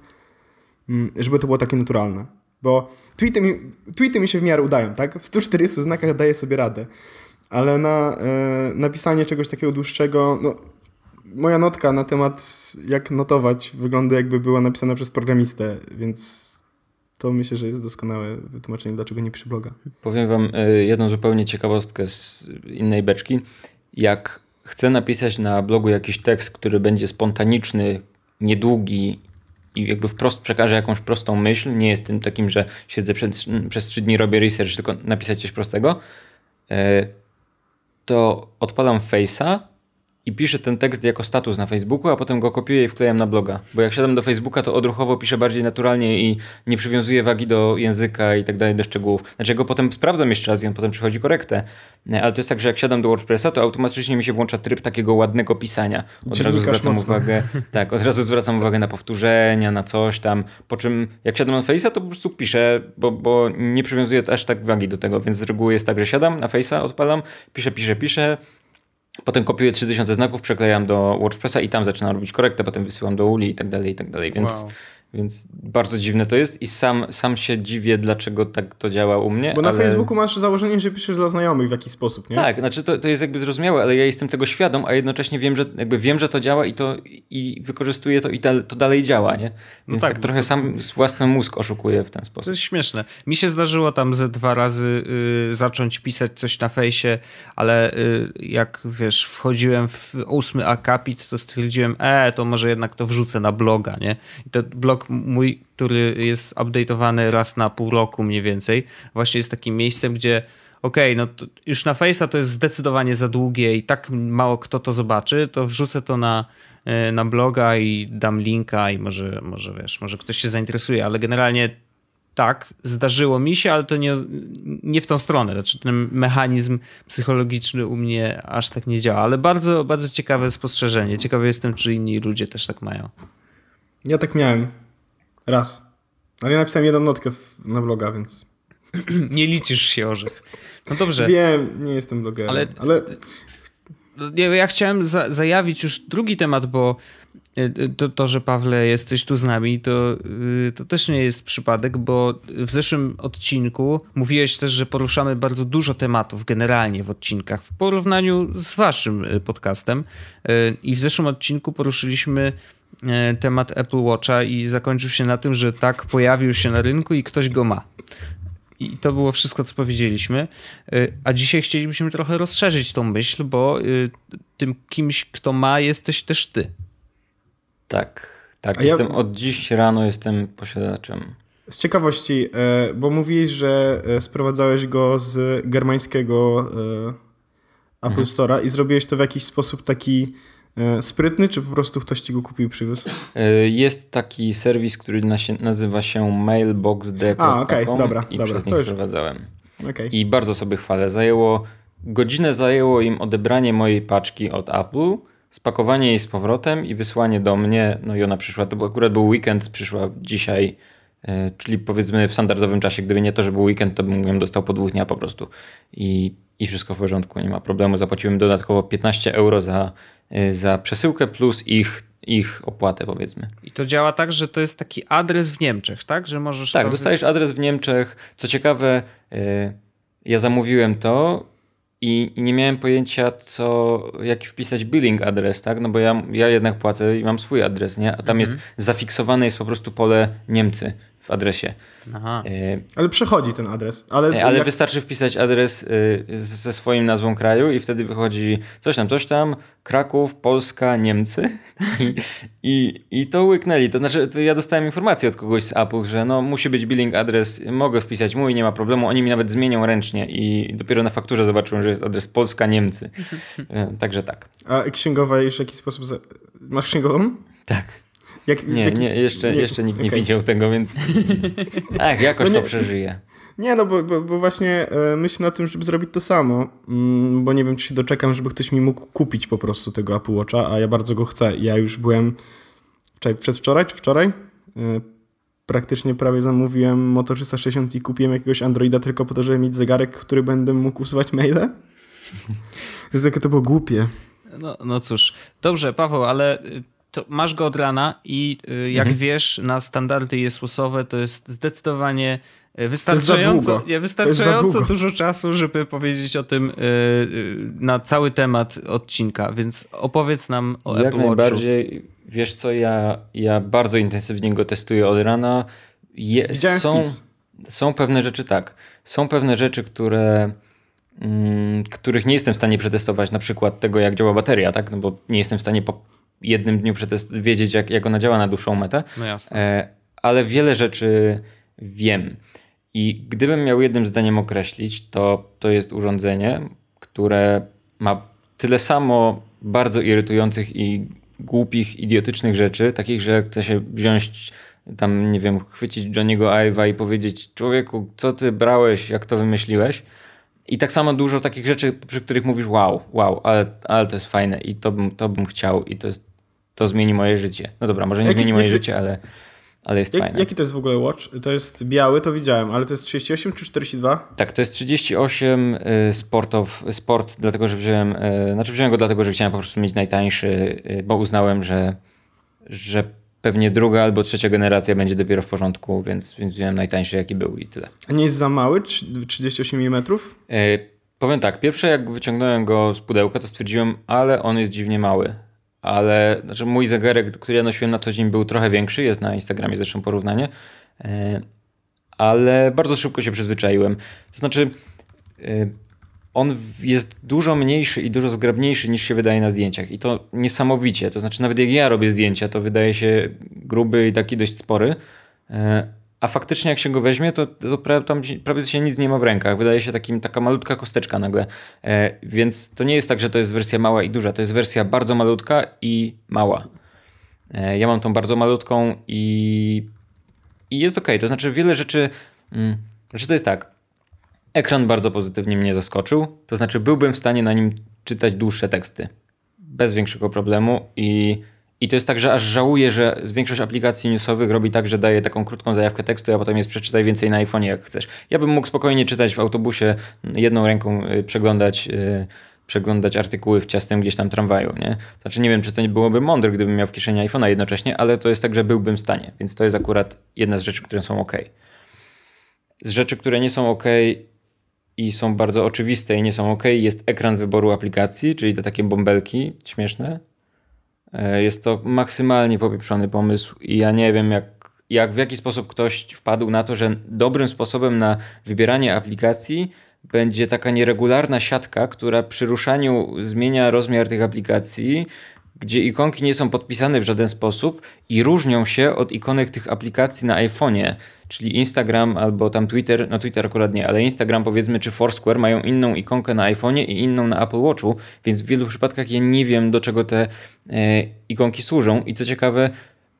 B: Mm, żeby to było takie naturalne. Bo tweety mi, tweety mi się w miarę udają, tak? W 140 znakach daję sobie radę. Ale na e, napisanie czegoś takiego dłuższego, no, moja notka na temat jak notować wygląda jakby była napisana przez programistę, więc to myślę, że jest doskonałe wytłumaczenie, dlaczego nie przy bloga.
C: Powiem wam e, jedną zupełnie ciekawostkę z innej beczki. Jak chcę napisać na blogu jakiś tekst, który będzie spontaniczny, niedługi i jakby wprost przekażę jakąś prostą myśl, nie jest tym takim, że siedzę przez, przez trzy dni, robię research, tylko napisać coś prostego, e, to odpalam Face'a i piszę ten tekst jako status na Facebooku, a potem go kopiuję i wklejam na bloga. Bo jak siadam do Facebooka, to odruchowo piszę bardziej naturalnie i nie przywiązuję wagi do języka i tak dalej, do szczegółów. Znaczy, go potem sprawdzam jeszcze raz i on potem przychodzi korektę. Ale to jest tak, że jak siadam do WordPressa, to automatycznie mi się włącza tryb takiego ładnego pisania. Od razu zwracam mocno. uwagę, tak, od razu zwracam uwagę na powtórzenia, na coś tam. Po czym jak siadam na Face'a, to po prostu piszę, bo, bo nie przywiązuję aż tak wagi do tego, więc z reguły jest tak, że siadam na Face'a, odpalam, piszę, piszę, piszę, Potem kopiuję 3000 znaków, przeklejam do WordPressa i tam zaczynam robić korektę, potem wysyłam do Uli i tak dalej, i tak dalej. Więc wow. Więc bardzo dziwne to jest i sam, sam się dziwię, dlaczego tak to działa u mnie.
B: Bo na ale... Facebooku masz założenie, że piszesz dla znajomych w jakiś sposób, nie?
C: Tak, znaczy to, to jest jakby zrozumiałe, ale ja jestem tego świadom, a jednocześnie wiem, że jakby wiem, że to działa i to i wykorzystuję to i da, to dalej działa, nie? No Więc no tak, tak, trochę sam własny mózg oszukuję w ten sposób.
A: To jest śmieszne. Mi się zdarzyło tam ze dwa razy y, zacząć pisać coś na fejsie, ale y, jak wiesz, wchodziłem w ósmy akapit, to stwierdziłem, e, to może jednak to wrzucę na bloga, nie? I to blog blog mój, który jest update'owany raz na pół roku mniej więcej, właśnie jest takim miejscem, gdzie okej, okay, no już na Face'a to jest zdecydowanie za długie i tak mało kto to zobaczy, to wrzucę to na, e, na bloga i dam linka i może, może wiesz, może ktoś się zainteresuje, ale generalnie tak, zdarzyło mi się, ale to nie, nie w tą stronę. Znaczy ten mechanizm psychologiczny u mnie aż tak nie działa, ale bardzo, bardzo ciekawe spostrzeżenie. Ciekawy jestem, czy inni ludzie też tak mają.
B: Ja tak miałem. Raz. Ale ja napisałem jedną notkę w, na bloga, więc...
A: nie liczysz się, Orzech. No dobrze.
B: Wiem, nie jestem blogerem, ale... ale...
A: Ja chciałem za zajawić już drugi temat, bo y, to, to, że Pawle jesteś tu z nami, to, y, to też nie jest przypadek, bo w zeszłym odcinku mówiłeś też, że poruszamy bardzo dużo tematów generalnie w odcinkach w porównaniu z waszym y, podcastem. I w zeszłym odcinku poruszyliśmy temat Apple Watcha i zakończył się na tym, że tak pojawił się na rynku i ktoś go ma. I to było wszystko, co powiedzieliśmy. E, a dzisiaj chcielibyśmy trochę rozszerzyć tą myśl, bo e, tym kimś, kto ma, jesteś też ty.
C: Tak, tak. A jestem ja... od dziś rano jestem posiadaczem.
B: Z ciekawości, bo mówiłeś, że sprowadzałeś go z germańskiego Apple mhm. Store'a i zrobiłeś to w jakiś sposób taki E, sprytny, czy po prostu ktoś ci go kupił i przywiózł?
C: E, jest taki serwis, który nazywa się mailbox.com
B: A, okej, okay, dobra,
C: i
B: dobra.
C: przez nich sprowadzałem. Okay. I bardzo sobie chwalę. Zajęło, godzinę zajęło im odebranie mojej paczki od Apple, spakowanie jej z powrotem i wysłanie do mnie. No i ona przyszła, to akurat był weekend, przyszła dzisiaj, e, czyli powiedzmy w standardowym czasie. Gdyby nie to, że był weekend, to bym ją dostał po dwóch dniach po prostu. I, i wszystko w porządku, nie ma problemu. Zapłaciłem dodatkowo 15 euro za Y, za przesyłkę plus ich, ich opłatę powiedzmy.
A: I to działa tak, że to jest taki adres w Niemczech, tak? Że możesz.
C: Tak, dostajesz adres w Niemczech. Co ciekawe, y, ja zamówiłem to i, nie miałem pojęcia, co, jaki wpisać billing adres, tak? No bo ja, ja jednak płacę i mam swój adres, nie? A tam mhm. jest zafiksowane jest po prostu pole Niemcy. W adresie.
B: Aha. E, ale przechodzi ten adres. Ale,
C: ale jak... wystarczy wpisać adres y, ze swoim nazwą kraju i wtedy wychodzi coś tam, coś tam, Kraków, Polska, Niemcy i, i, i to łyknęli. To znaczy, to ja dostałem informację od kogoś z Apple, że no musi być billing adres, mogę wpisać mój, nie ma problemu. Oni mi nawet zmienią ręcznie i dopiero na fakturze zobaczyłem, że jest adres Polska, Niemcy. E, także tak.
B: A księgowa już w jakiś sposób... Za... Masz księgową?
C: Tak. Jak, nie, jak, nie, jeszcze, nie, jeszcze nikt okay. nie widział tego, więc tak, jakoś no to przeżyje.
B: Nie, no bo, bo, bo właśnie e, myślę na tym, żeby zrobić to samo, mm, bo nie wiem, czy się doczekam, żeby ktoś mi mógł kupić po prostu tego Apple Watcha, a ja bardzo go chcę. Ja już byłem wczoraj, przedwczoraj czy wczoraj? E, praktycznie prawie zamówiłem Moto 360 i kupiłem jakiegoś Androida tylko po to, żeby mieć zegarek, który będę mógł usuwać maile. Więc jakie to było głupie.
A: No, no cóż, dobrze, Paweł, ale to masz go od rana i y, jak mhm. wiesz, na standardy jesłosowe to jest zdecydowanie y, wystarczająco, nie, wystarczająco dużo czasu, żeby powiedzieć o tym yy, na cały temat odcinka, więc opowiedz nam o
C: jak
A: Apple
C: Watchu. Jak najbardziej. Wiesz co, ja, ja bardzo intensywnie go testuję od rana. Je, są, są pewne rzeczy, tak. Są pewne rzeczy, które mm, których nie jestem w stanie przetestować, na przykład tego, jak działa bateria, tak? No bo nie jestem w stanie po jednym dniu przetest wiedzieć, jak, jak ona działa na dłuższą metę.
A: No jasne. E,
C: ale wiele rzeczy wiem. I gdybym miał jednym zdaniem określić, to to jest urządzenie, które ma tyle samo bardzo irytujących i głupich, idiotycznych rzeczy, takich, że chce się wziąć tam, nie wiem, chwycić Johniego Ive'a i powiedzieć człowieku, co ty brałeś, jak to wymyśliłeś? I tak samo dużo takich rzeczy, przy których mówisz wow, wow, ale, ale to jest fajne i to bym, to bym chciał i to jest to zmieni moje życie. No dobra, może nie jaki, zmieni moje jaki, życie, ale, ale jest jak, fajne.
B: Jaki to jest w ogóle watch? To jest biały, to widziałem, ale to jest 38 czy 42?
C: Tak, to jest 38 y, sportow, sport, dlatego że wziąłem, y, znaczy wziąłem go dlatego, że chciałem po prostu mieć najtańszy, y, bo uznałem, że, że pewnie druga albo trzecia generacja będzie dopiero w porządku, więc, więc wziąłem najtańszy jaki był i tyle.
B: A nie jest za mały? 38 mm?
C: powiem tak, pierwsze jak wyciągnąłem go z pudełka, to stwierdziłem, ale on jest dziwnie mały ale znaczy mój zegarek, który ja nosiłem na co dzień był trochę większy, jest na Instagramie zresztą porównanie, e, ale bardzo szybko się przyzwyczaiłem. To znaczy e, on jest dużo mniejszy i dużo zgrabniejszy niż się wydaje na zdjęciach i to niesamowicie. To znaczy nawet jak ja robię zdjęcia, to wydaje się gruby i taki dość spory, e, a faktycznie jak się go weźmie, to, to prawie, tam prawie się nic nie ma w rękach. Wydaje się takim, taka malutka kosteczka nagle. E, więc to nie jest tak, że to jest wersja mała i duża. To jest wersja bardzo malutka i mała. E, ja mam tą bardzo malutką i, i jest ok. To znaczy wiele rzeczy... Mm, to jest tak. Ekran bardzo pozytywnie mnie zaskoczył. To znaczy byłbym w stanie na nim czytać dłuższe teksty. Bez większego problemu i i to jest tak, że aż żałuję, że większość aplikacji newsowych robi tak, że daje taką krótką zajawkę tekstu, a potem jest przeczytaj więcej na iPhone'ie jak chcesz. Ja bym mógł spokojnie czytać w autobusie, jedną ręką y, przeglądać, yy, przeglądać artykuły w ciastem gdzieś tam tramwaju, nie? Znaczy nie wiem, czy to nie byłoby mądre, gdybym miał w kieszeni iPhone'a jednocześnie, ale to jest tak, że byłbym w stanie, więc to jest akurat jedna z rzeczy, które są ok. Z rzeczy, które nie są ok i są bardzo oczywiste i nie są ok, jest ekran wyboru aplikacji, czyli te takie bąbelki śmieszne, jest to maksymalnie popieprzony pomysł i ja nie wiem, jak, jak w jaki sposób ktoś wpadł na to, że dobrym sposobem na wybieranie aplikacji będzie taka nieregularna siatka, która przy ruszaniu zmienia rozmiar tych aplikacji, gdzie ikonki nie są podpisane w żaden sposób i różnią się od ikonek tych aplikacji na iPhone'ie, czyli Instagram albo tam Twitter, no Twitter akurat nie, ale Instagram powiedzmy czy Foursquare mają inną ikonkę na iPhone'ie i inną na Apple Watchu, więc w wielu przypadkach ja nie wiem do czego te e, ikonki służą i co ciekawe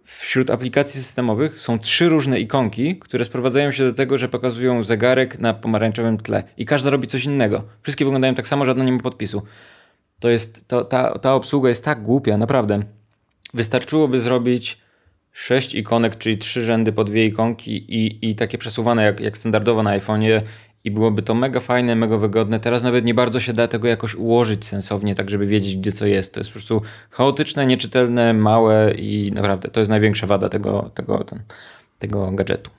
C: wśród aplikacji systemowych są trzy różne ikonki, które sprowadzają się do tego, że pokazują zegarek na pomarańczowym tle i każda robi coś innego. Wszystkie wyglądają tak samo, żadna nie ma podpisu. To jest, to, ta, ta obsługa jest tak głupia, naprawdę. Wystarczyłoby zrobić sześć ikonek, czyli trzy rzędy po dwie ikonki i, i takie przesuwane jak, jak standardowo na iPhone'ie i byłoby to mega fajne, mega wygodne. Teraz nawet nie bardzo się da tego jakoś ułożyć sensownie, tak żeby wiedzieć, gdzie co jest. To jest po prostu chaotyczne, nieczytelne, małe i naprawdę to jest największa wada tego, tego, ten, tego gadżetu.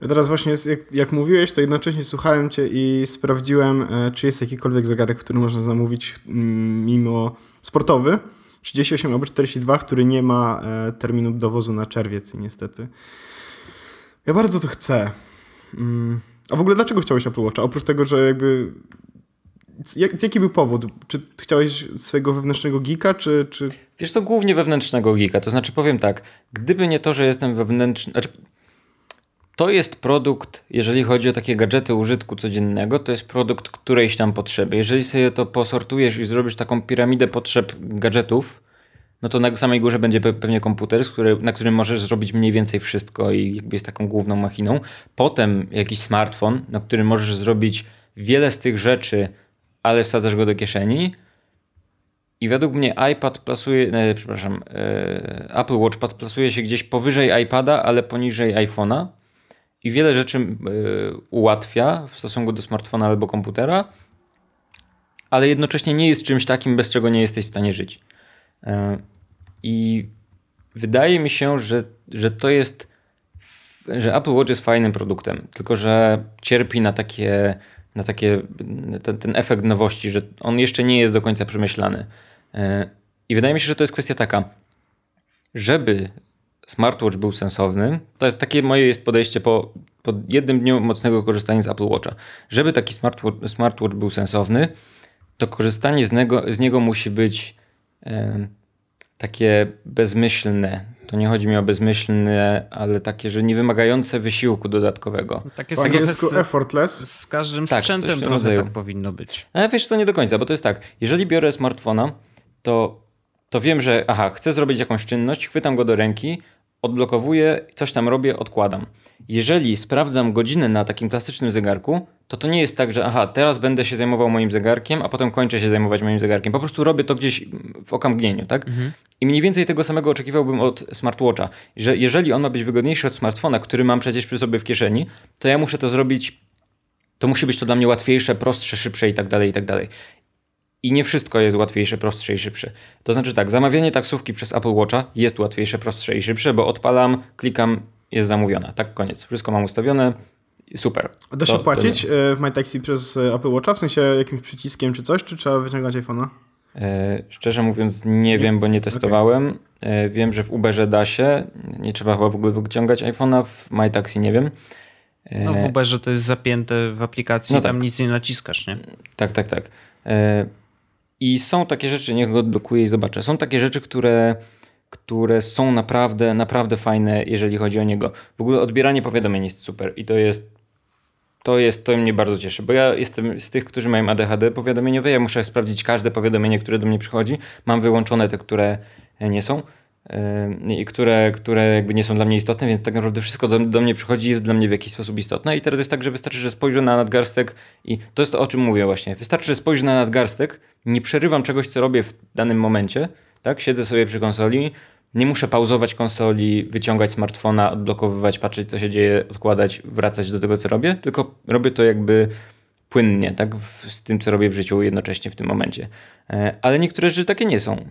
B: Ja teraz właśnie, jest, jak, jak, mówiłeś, to jednocześnie słuchałem cię i sprawdziłem, e, czy jest jakikolwiek zegarek, który można zamówić mm, mimo sportowy. 38 albo 42, który nie ma e, terminu dowozu na czerwiec niestety Ja bardzo to chcę. Mm. A w ogóle dlaczego chciałeś Apple Watcha? Oprócz tego, że jakby... Jak, jaki był powód? Czy chciałeś swojego wewnętrznego geeka, czy, czy...
C: Wiesz to głównie wewnętrznego geeka. To znaczy powiem tak, gdyby nie to, że jestem wewnętrzny... Znaczy, to jest produkt, jeżeli chodzi o takie gadżety użytku codziennego, to jest produkt którejś tam potrzeby. Jeżeli sobie to posortujesz i zrobisz taką piramidę potrzeb gadżetów, no to na samej górze będzie pewnie komputer, na którym możesz zrobić mniej więcej wszystko i jakby jest taką główną machiną. Potem jakiś smartfon, na którym możesz zrobić wiele z tych rzeczy, ale wsadzasz go do kieszeni. I według mnie iPad plasuje, e, przepraszam, e, Apple Watch plasuje się gdzieś powyżej iPada, ale poniżej iPhone'a. I wiele rzeczy e, ułatwia w stosunku do smartfona albo komputera, ale jednocześnie nie jest czymś takim, bez czego nie jesteś w stanie żyć. E, I wydaje mi się, że, że to jest, że Apple Watch jest fajnym produktem, tylko że cierpi na takie, na takie ten, ten efekt nowości, że on jeszcze nie jest do końca przemyślany. E, I wydaje mi się, że to jest kwestia taka, żeby smartwatch był sensowny, to jest takie moje jest podejście po, po jednym dniu mocnego korzystania z Apple Watcha. Żeby taki smartwatch, smartwatch był sensowny, to korzystanie z niego, z niego musi być takie bezmyślne. To nie chodzi mi o bezmyślne, ale takie, że nie wymagające wysiłku dodatkowego.
B: Takie po angielsku z, effortless.
A: Z każdym tak, sprzętem trochę rodzaju. tak powinno być.
C: Ale wiesz, to nie do końca, bo to jest tak, jeżeli biorę smartfona, to, to wiem, że aha, chcę zrobić jakąś czynność, chwytam go do ręki, odblokowuję, coś tam robię, odkładam. Jeżeli sprawdzam godzinę na takim klasycznym zegarku, to to nie jest tak, że aha, teraz będę się zajmował moim zegarkiem, a potem kończę się zajmować moim zegarkiem. Po prostu robię to gdzieś w okamgnieniu, tak? Mhm. I mniej więcej tego samego oczekiwałbym od smartwatcha, że jeżeli on ma być wygodniejszy od smartfona, który mam przecież przy sobie w kieszeni, to ja muszę to zrobić, to musi być to dla mnie łatwiejsze, prostsze, szybsze i tak dalej, i tak dalej. I nie wszystko jest łatwiejsze, prostsze i szybsze. To znaczy tak, zamawianie taksówki przez Apple Watcha jest łatwiejsze, prostsze i szybsze, bo odpalam, klikam, jest zamówiona. Tak, koniec. Wszystko mam ustawione, super.
B: A da się to, płacić to... E, w MyTaxi przez e, Apple Watcha? W sensie jakimś przyciskiem czy coś, czy trzeba wyciągać iPhone'a?
C: E, szczerze mówiąc nie, nie, wiem, bo nie testowałem. Okay. E, wiem, że w Uberze da się. Nie trzeba chyba w ogóle wyciągać iPhone'a. W MyTaxi nie wiem.
A: E... No w Uberze to jest zapięte w aplikacji, no tak. tam nic nie naciskasz, nie?
C: Tak, tak, tak. I są takie rzeczy, niech go odblokuję i zobaczę. Są takie rzeczy, które które są naprawdę, naprawdę fajne, jeżeli chodzi o niego. W ogóle odbieranie powiadomień jest super i to jest to jest, to mnie bardzo cieszy, bo ja jestem z tych, którzy mają ADHD powiadomieniowe, ja muszę sprawdzić każde powiadomienie, które do mnie przychodzi, mam wyłączone te, które nie są i które, które jakby nie są dla mnie istotne, więc tak naprawdę wszystko do, do mnie przychodzi jest dla mnie w jakiś sposób istotne i teraz jest tak, że wystarczy, że spojrzę na nadgarstek i to jest to, o czym mówię właśnie, wystarczy, że spojrzę na nadgarstek, nie przerywam czegoś, co robię w danym momencie, tak? Siedzę sobie przy konsoli, nie muszę pauzować konsoli, wyciągać smartfona, odblokowywać, patrzeć co się dzieje, odkładać, wracać do tego co robię, tylko robię to jakby płynnie, tak? Z tym co robię w życiu jednocześnie w tym momencie. E, ale niektóre rzeczy takie nie są.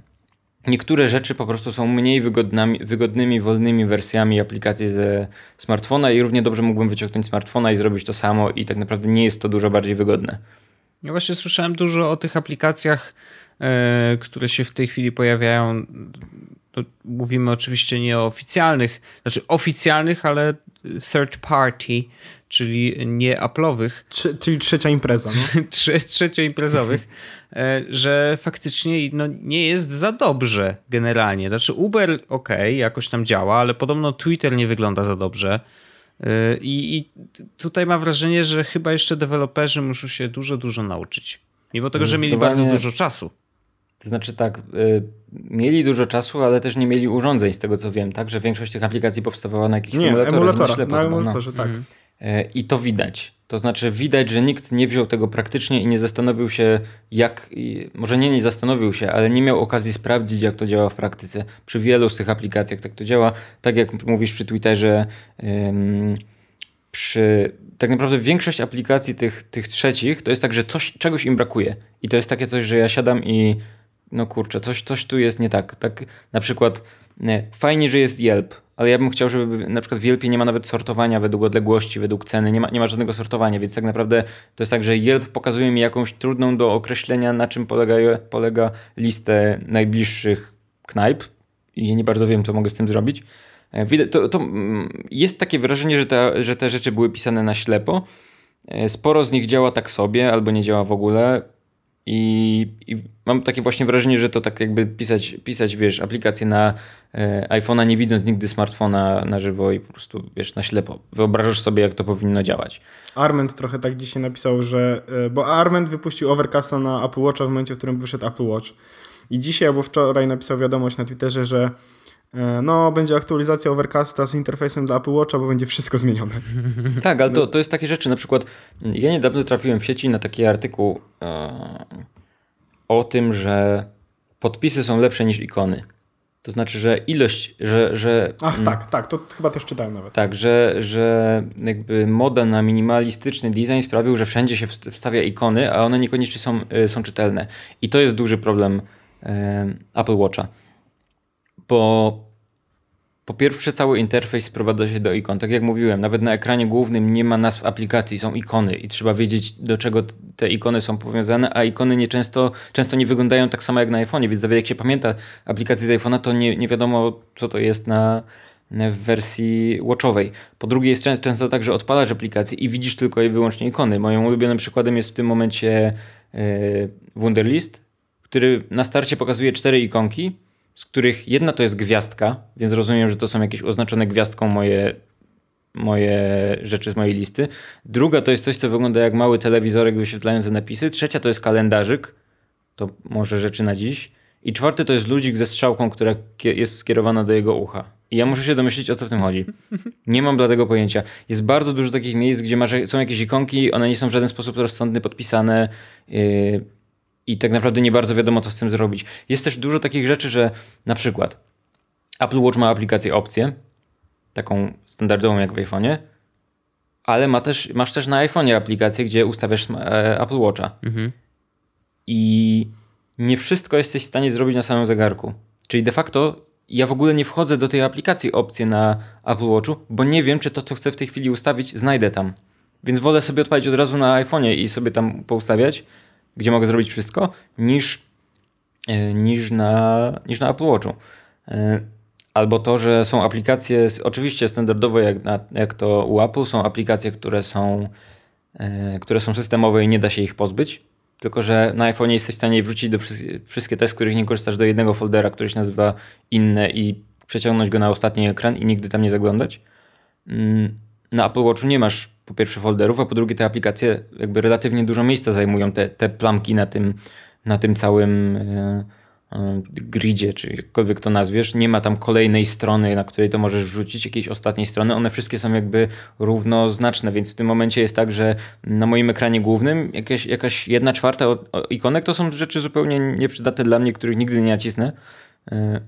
C: Niektóre rzeczy po prostu są mniej wygodnymi, wygodnymi, wolnymi wersjami aplikacji ze smartfona i równie dobrze mógłbym wyciągnąć smartfona i zrobić to samo i tak naprawdę nie jest to dużo bardziej wygodne.
A: Ja właśnie słyszałem dużo o tych aplikacjach E, które się w tej chwili pojawiają. mówimy oczywiście nie o oficjalnych, znaczy oficjalnych, ale third party, czyli nie Apple'owych.
B: czyli trzecia impreza. No?
A: Trze imprezowych, e, że faktycznie no, nie jest za dobrze generalnie. Znaczy Uber ok, jakoś tam działa, ale podobno Twitter nie wygląda za dobrze. E, I, I tutaj mam wrażenie, że chyba jeszcze deweloperzy muszą się dużo, dużo nauczyć. Mimo tego, że mieli bardzo dużo czasu.
C: To znaczy tak, y, mieli dużo czasu, ale też nie mieli urządzeń z tego co wiem, tak? Że większość tych aplikacji powstawała na jakichś nie, symulatorach.
B: Emulatora, na no. emulatorze, no. tak. Mhm.
C: Y, I to widać. To znaczy widać, że nikt nie wziął tego praktycznie i nie zastanowił się jak, może nie nie zastanowił się, ale nie miał okazji sprawdzić jak to działa w praktyce. Przy wielu z tych aplikacjach tak to działa. Tak jak mówisz przy Twitterze, przy tak naprawdę większość aplikacji tych, tych trzecich to jest tak, że coś, czegoś im brakuje. I to jest takie coś, że ja siadam i no kurczę, coś, coś tu jest nie tak. Tak na przykład nie, fajnie, że jest Yelp, ale ja bym chciał, żeby na przykład w Yelpie nie ma nawet sortowania według odległości, według ceny, nie ma, nie ma żadnego sortowania, więc tak naprawdę to jest tak, że Yelp pokazuje mi jakąś trudną do określenia, na czym polega, polega listę najbliższych knajp i nie bardzo wiem, co mogę z tym zrobić. To, to mm, jest takie wrażenie, że, ta, że te rzeczy były pisane na ślepo. Sporo z nich działa tak sobie, albo nie działa w ogóle. I, I, mam takie właśnie wrażenie, że to tak jakby pisać, pisać wiesz, aplikację na e, iPhone'a, nie widząc nigdy smartfona na żywo i po prostu, wiesz, na ślepo. Wyobrażasz sobie, jak to powinno działać.
B: Arment trochę tak dzisiaj napisał, że... E, bo Arment wypuścił Overcasta na Apple Watcha w momencie, w którym wyszedł Apple Watch. I dzisiaj albo wczoraj napisał wiadomość na Twitterze, że no, będzie aktualizacja Overcasta z interfejsem dla Apple Watcha, bo będzie wszystko zmienione.
C: Tak, ale to, to jest takie rzeczy, na przykład ja niedawno trafiłem w sieci na taki artykuł e, o tym, że podpisy są lepsze niż ikony. To znaczy, że ilość, że... że
B: Ach mm, tak, tak, to chyba też czytałem nawet.
C: Tak, że, że jakby moda na minimalistyczny design sprawił, że wszędzie się wstawia ikony, a one niekoniecznie są, e, są czytelne. I to jest duży problem e, Apple Watcha bo po pierwsze cały interfejs sprowadza się do ikon. Tak jak mówiłem, nawet na ekranie głównym nie ma nazw aplikacji, są ikony i trzeba wiedzieć do czego te ikony są powiązane, a ikony nie często, często nie wyglądają tak samo jak na iPhone'ie, więc nawet jak się pamięta aplikację z iPhone'a, to nie, nie wiadomo co to jest na, w wersji watchowej. Po drugie jest często tak, że odpalasz aplikację i widzisz tylko i wyłącznie ikony. Moim ulubionym przykładem jest w tym momencie yy, Wunderlist, który na starcie pokazuje cztery ikonki, z których jedna to jest gwiazdka, więc rozumiem, że to są jakieś oznaczone gwiazdką moje, moje rzeczy z mojej listy. Druga to jest coś, co wygląda jak mały telewizorek wyświetlający napisy. Trzecia to jest kalendarzyk, to może rzeczy na dziś. I czwarty to jest ludzik ze strzałką, która jest skierowana do jego ucha. I ja muszę się domyślić, o co w tym chodzi. Nie mam dla tego pojęcia. Jest bardzo dużo takich miejsc, gdzie masz, są jakieś ikonki, one nie są w żaden sposób rozsądnie podpisane. Yy, i tak naprawdę nie bardzo wiadomo, co z tym zrobić. Jest też dużo takich rzeczy, że na przykład Apple Watch ma aplikację opcję, taką standardową jak w iPhone'ie, ale ma też, masz też na iPhone'ie aplikację, gdzie ustawiasz e, Apple Watcha. Mhm. I nie wszystko jesteś w stanie zrobić na samym zegarku. Czyli de facto ja w ogóle nie wchodzę do tej aplikacji opcje na Apple Watchu, bo nie wiem, czy to, co chcę w tej chwili ustawić, znajdę tam. Więc wolę sobie odpalić od razu na iPhone'ie i sobie tam poustawiać, gdzie mogę zrobić wszystko, niż, e, niż, na, niż na Apple Watchu. E, albo to, że są aplikacje, oczywiście standardowe jak, jak to u Apple, są aplikacje, które są, e, które są systemowe i nie da się ich pozbyć. Tylko, że na iPhone jesteś w stanie wrzucić do wszystkie te, z których nie korzystasz, do jednego foldera, który się nazywa inne i przeciągnąć go na ostatni ekran i nigdy tam nie zaglądać. Na Apple Watchu nie masz po pierwsze folderów, a po drugie te aplikacje jakby relatywnie dużo miejsca zajmują, te, te plamki na tym, na tym całym e, e, gridzie, czy jakkolwiek to nazwiesz. Nie ma tam kolejnej strony, na której to możesz wrzucić, jakiejś ostatniej strony. One wszystkie są jakby równoznaczne, więc w tym momencie jest tak, że na moim ekranie głównym jakaś, jakaś jedna czwarta ikonek to są rzeczy zupełnie nieprzydatne dla mnie, których nigdy nie nacisnę. E,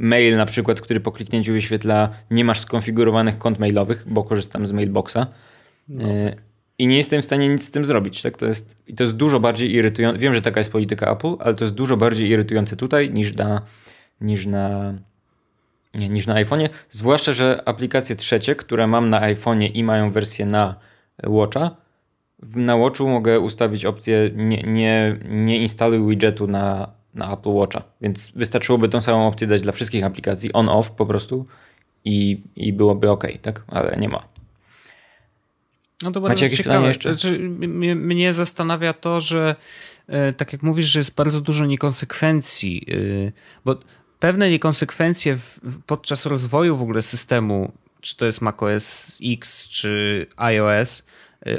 C: mail na przykład, który po kliknięciu wyświetla nie masz skonfigurowanych kont mailowych, bo korzystam z mailboxa. No e, tak. I nie jestem w stanie nic z tym zrobić. Tak? To jest, I to jest dużo bardziej irytujące. Wiem, że taka jest polityka Apple, ale to jest dużo bardziej irytujące tutaj niż na, niż na, nie, niż na iPhone'ie. Zwłaszcza, że aplikacje trzecie, które mam na iPhone'ie i mają wersję na Watcha, na Watchu mogę ustawić opcję nie, nie, nie instaluj widgetu na, na Apple Watcha, więc wystarczyłoby tą samą opcję dać dla wszystkich aplikacji on-off po prostu i, i byłoby ok, tak? Ale nie ma.
A: No to Macie jakieś ciekawe. jeszcze? Znaczy, mnie, mnie zastanawia to, że e, tak jak mówisz, że jest bardzo dużo niekonsekwencji, e, bo pewne niekonsekwencje podczas rozwoju w ogóle systemu, czy to jest macOS X, czy iOS, Y,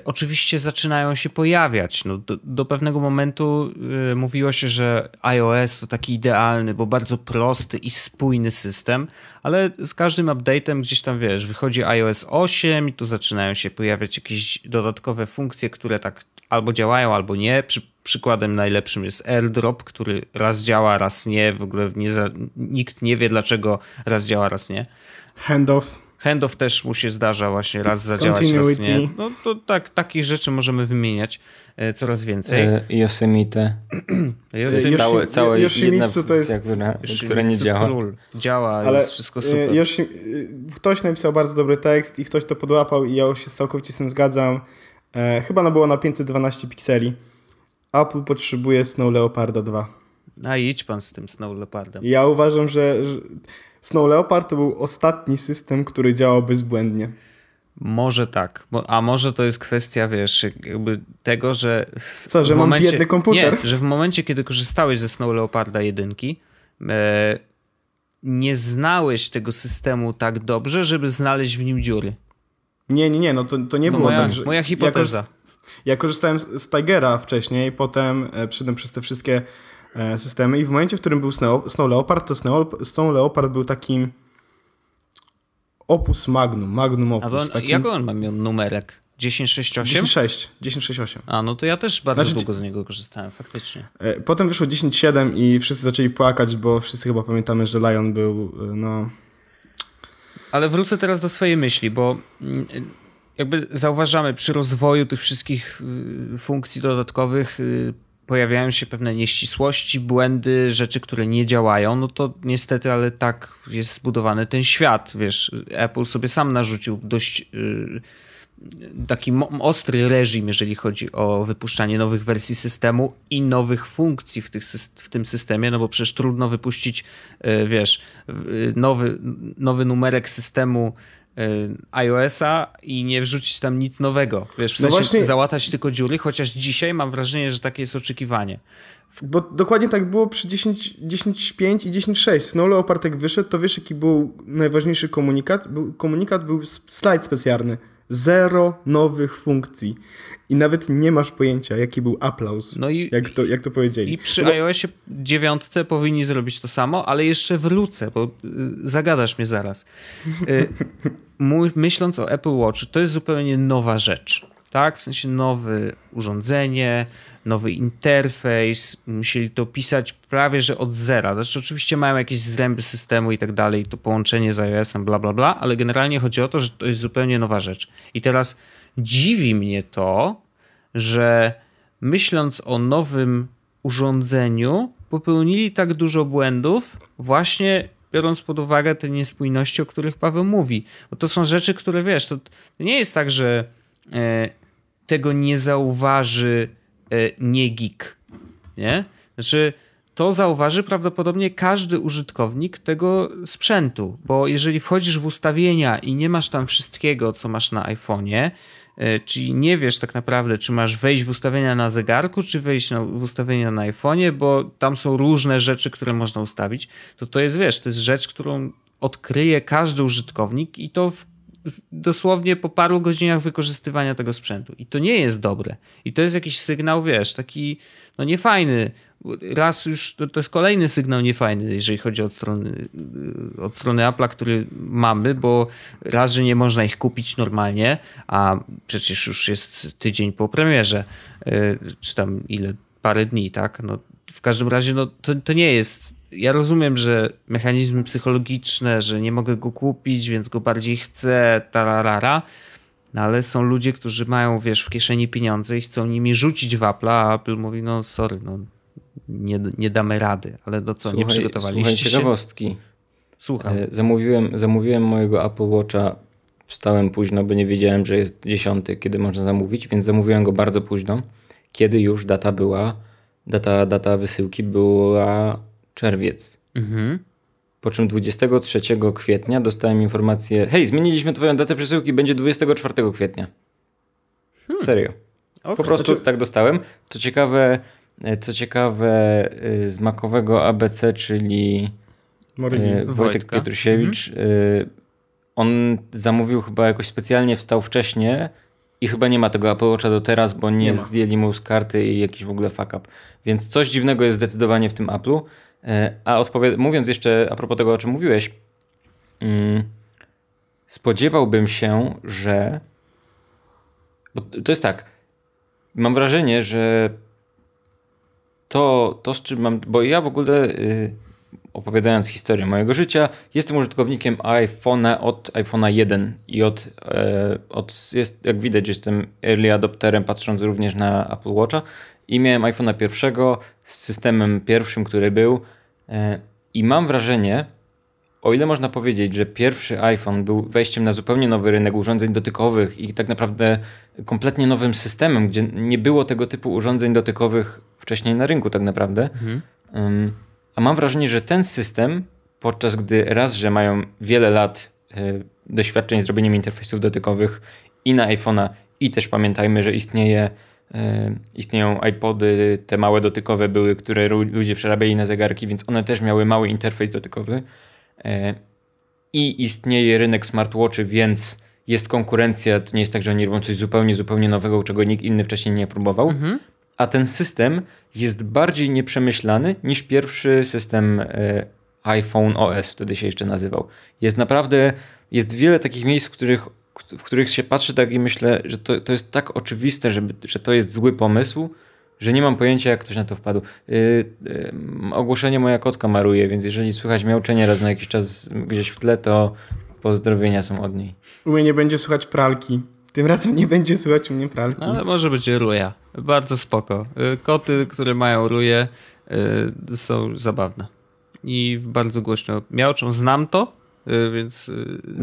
A: oczywiście zaczynają się pojawiać. No, do, do pewnego momentu y, mówiło się, że iOS to taki idealny, bo bardzo prosty i spójny system, ale z każdym update'em gdzieś tam wiesz, wychodzi iOS 8 i tu zaczynają się pojawiać jakieś dodatkowe funkcje, które tak albo działają, albo nie. Przy, przykładem najlepszym jest AirDrop, który raz działa, raz nie. W ogóle nie za, nikt nie wie, dlaczego raz działa, raz nie.
B: Handoff
A: Handoff też mu się zdarza właśnie raz zadziałać, raz nie. No to tak, takich rzeczy możemy wymieniać e, coraz więcej.
C: E, Yosemite.
B: Yosemite. Całe, całe Yoshimitsu to jest...
C: Która, która nie działa.
A: Król. Działa, Ale jest wszystko e, super.
B: Yoshi... Ktoś napisał bardzo dobry tekst i ktoś to podłapał i ja się całkowicie z tym zgadzam. E, chyba no było na 512 pikseli. Apple potrzebuje Snow Leoparda 2.
A: A idź pan z tym Snow Leopardem.
B: Ja uważam, że, że Snow Leopard to był ostatni system, który działał bezbłędnie.
A: Może tak, a może to jest kwestia, wiesz, jakby tego, że.
B: Co, że momencie, mam biedny komputer?
A: Nie, że w momencie, kiedy korzystałeś ze Snow Leoparda 1, e, nie znałeś tego systemu tak dobrze, żeby znaleźć w nim dziury.
B: Nie, nie, nie, no to, to nie no było
A: moja,
B: tak, że...
A: Moja hipoteza.
B: Ja, ja korzystałem z, z Tigera wcześniej, potem e, przyszedłem przez te wszystkie systemy i w momencie, w którym był Snow, Snow Leopard, to Snow, Snow Leopard był takim opus magnum, magnum opus. A
A: on,
B: takim...
A: Jak on ma miał numerek? 1068?
B: 10.6, 10.68.
A: A, no to ja też bardzo znaczy, długo z niego korzystałem, faktycznie.
B: E, potem wyszło 10.7 i wszyscy zaczęli płakać, bo wszyscy chyba pamiętamy, że Lion był, e, no...
A: Ale wrócę teraz do swojej myśli, bo mm, jakby zauważamy przy rozwoju tych wszystkich y, funkcji dodatkowych y, pojawiają się pewne nieścisłości, błędy, rzeczy, które nie działają, no to niestety, ale tak jest zbudowany ten świat, wiesz, Apple sobie sam narzucił dość y, taki ostry reżim, jeżeli chodzi o wypuszczanie nowych wersji systemu i nowych funkcji w, tych, w tym systemie, no bo przecież trudno wypuścić, wiesz, nowy, nowy numerek systemu Y, iOS-a i nie wrzucić tam nic nowego. Wiesz, w no sensie no właśnie... załatać tylko dziury, chociaż dzisiaj mam wrażenie, że takie jest oczekiwanie.
B: Bo dokładnie tak było przy 10.5 10, i 10.6. Snow Leopard jak wyszedł, to wiesz jaki był najważniejszy komunikat? Był, komunikat był slajd specjalny. Zero nowych funkcji. I nawet nie masz pojęcia, jaki był aplauz, no i, jak, to, jak to powiedzieli.
A: I przy
B: no.
A: iOSie dziewiątce powinni zrobić to samo, ale jeszcze wrócę, bo y, zagadasz mnie zaraz. Y, myśląc o Apple Watch, to jest zupełnie nowa rzecz. Tak? W sensie nowe urządzenie, nowy interfejs, musieli to pisać prawie że od zera. Znaczy, oczywiście mają jakieś zręby systemu i tak dalej, to połączenie z iOS-em, bla, bla, bla, ale generalnie chodzi o to, że to jest zupełnie nowa rzecz. I teraz dziwi mnie to, że myśląc o nowym urządzeniu, popełnili tak dużo błędów, właśnie biorąc pod uwagę te niespójności, o których Paweł mówi. Bo to są rzeczy, które wiesz, to, nie jest tak, że e, tego nie zauważy nie geek. Nie? Znaczy, to zauważy prawdopodobnie każdy użytkownik tego sprzętu, bo jeżeli wchodzisz w ustawienia i nie masz tam wszystkiego, co masz na iPhone'ie, E, czyli nie wiesz tak naprawdę, czy masz wejść w ustawienia na zegarku, czy wejść na, w ustawienia na iPhone'ie, bo tam są różne rzeczy, które można ustawić. To to jest, wiesz, to jest rzecz, którą odkryje każdy użytkownik i to w, dosłownie po paru godzinach wykorzystywania tego sprzętu. I to nie jest dobre. I to jest jakiś sygnał, wiesz, taki no niefajny raz już to, to, jest kolejny sygnał niefajny, jeżeli chodzi od strony, od strony Apple'a, który mamy, bo raz, że nie można ich kupić normalnie, a przecież już jest tydzień po premierze, y, czy tam ile, parę dni, tak? No, w każdym razie no, to, to nie jest. Ja rozumiem, że mechanizmy psychologiczne, że nie mogę go kupić, więc go bardziej chcę, tararara. No ale są ludzie, którzy mają, wiesz, w kieszeni pieniądze i chcą nimi rzucić w Apple, a Apple mówi, no sorry, no nie, nie damy rady, ale do co, słuchaj, nie przygotowaliście
C: słuchaj, ciekawostki.
A: Słucham. E,
C: zamówiłem, zamówiłem mojego Apple Watcha, wstałem późno, bo nie wiedziałem, że jest dziesiąty, kiedy można zamówić, więc zamówiłem go bardzo późno, kiedy już data była, data, data wysyłki była czerwiec. Mhm. Po czym 23 kwietnia dostałem informację: Hej, zmieniliśmy Twoją datę przesyłki, będzie 24 kwietnia. Hmm. Serio. Okay. Po prostu znaczy... tak dostałem. To ciekawe, E, co ciekawe, e, z makowego ABC, czyli e, Wojtek Pietrusiewicz, mhm. on zamówił chyba jakoś specjalnie, wstał wcześniej i chyba nie ma tego Apple Watcha do teraz, bo nie, nie zdjęli mu z karty i jakiś w ogóle fuck up. Więc coś dziwnego jest zdecydowanie w tym Apple'u. A mówiąc jeszcze a propos tego, o czym mówiłeś, mm, spodziewałbym się, że bo to jest tak, mam wrażenie, że to, to z czym mam, bo ja w ogóle yy, opowiadając historię mojego życia, jestem użytkownikiem iPhone'a od iPhone'a 1 i od, e, od jest, jak widać, jestem early adopterem, patrząc również na Apple Watcha i miałem iPhone'a pierwszego z systemem pierwszym, który był e, i mam wrażenie, o ile można powiedzieć, że pierwszy iPhone był wejściem na zupełnie nowy rynek urządzeń dotykowych i tak naprawdę kompletnie nowym systemem, gdzie nie było tego typu urządzeń dotykowych wcześniej na rynku tak naprawdę, mhm. A mam wrażenie, że ten system, podczas gdy raz, że mają wiele lat e, doświadczeń z robieniem interfejsów dotykowych i na iPhone'a, i też pamiętajmy, że istnieje, e, istnieją iPody, te małe dotykowe były, które ludzie przerabiali na zegarki, więc one też miały mały interfejs dotykowy. E, I istnieje rynek smartwatchy, więc jest konkurencja. To nie jest tak, że oni robią coś zupełnie, zupełnie nowego, czego nikt inny wcześniej nie próbował. Mhm. A ten system jest bardziej nieprzemyślany niż pierwszy system e, iPhone OS, wtedy się jeszcze nazywał. Jest naprawdę, jest wiele takich miejsc, w których, w których się patrzy tak i myślę, że to, to jest tak oczywiste, żeby, że to jest zły pomysł, że nie mam pojęcia, jak ktoś na to wpadł. Yy, yy, ogłoszenie moja kotka maruje, więc jeżeli słychać miauczenie raz na jakiś czas gdzieś w tle, to pozdrowienia są od niej.
B: U mnie nie będzie słychać pralki. Tym razem nie będzie słychać u mnie pralki.
A: No, ale może być ruja. Bardzo spoko. Y, koty, które mają ruje y, są zabawne. I bardzo głośno miałczą. Znam to, y, więc...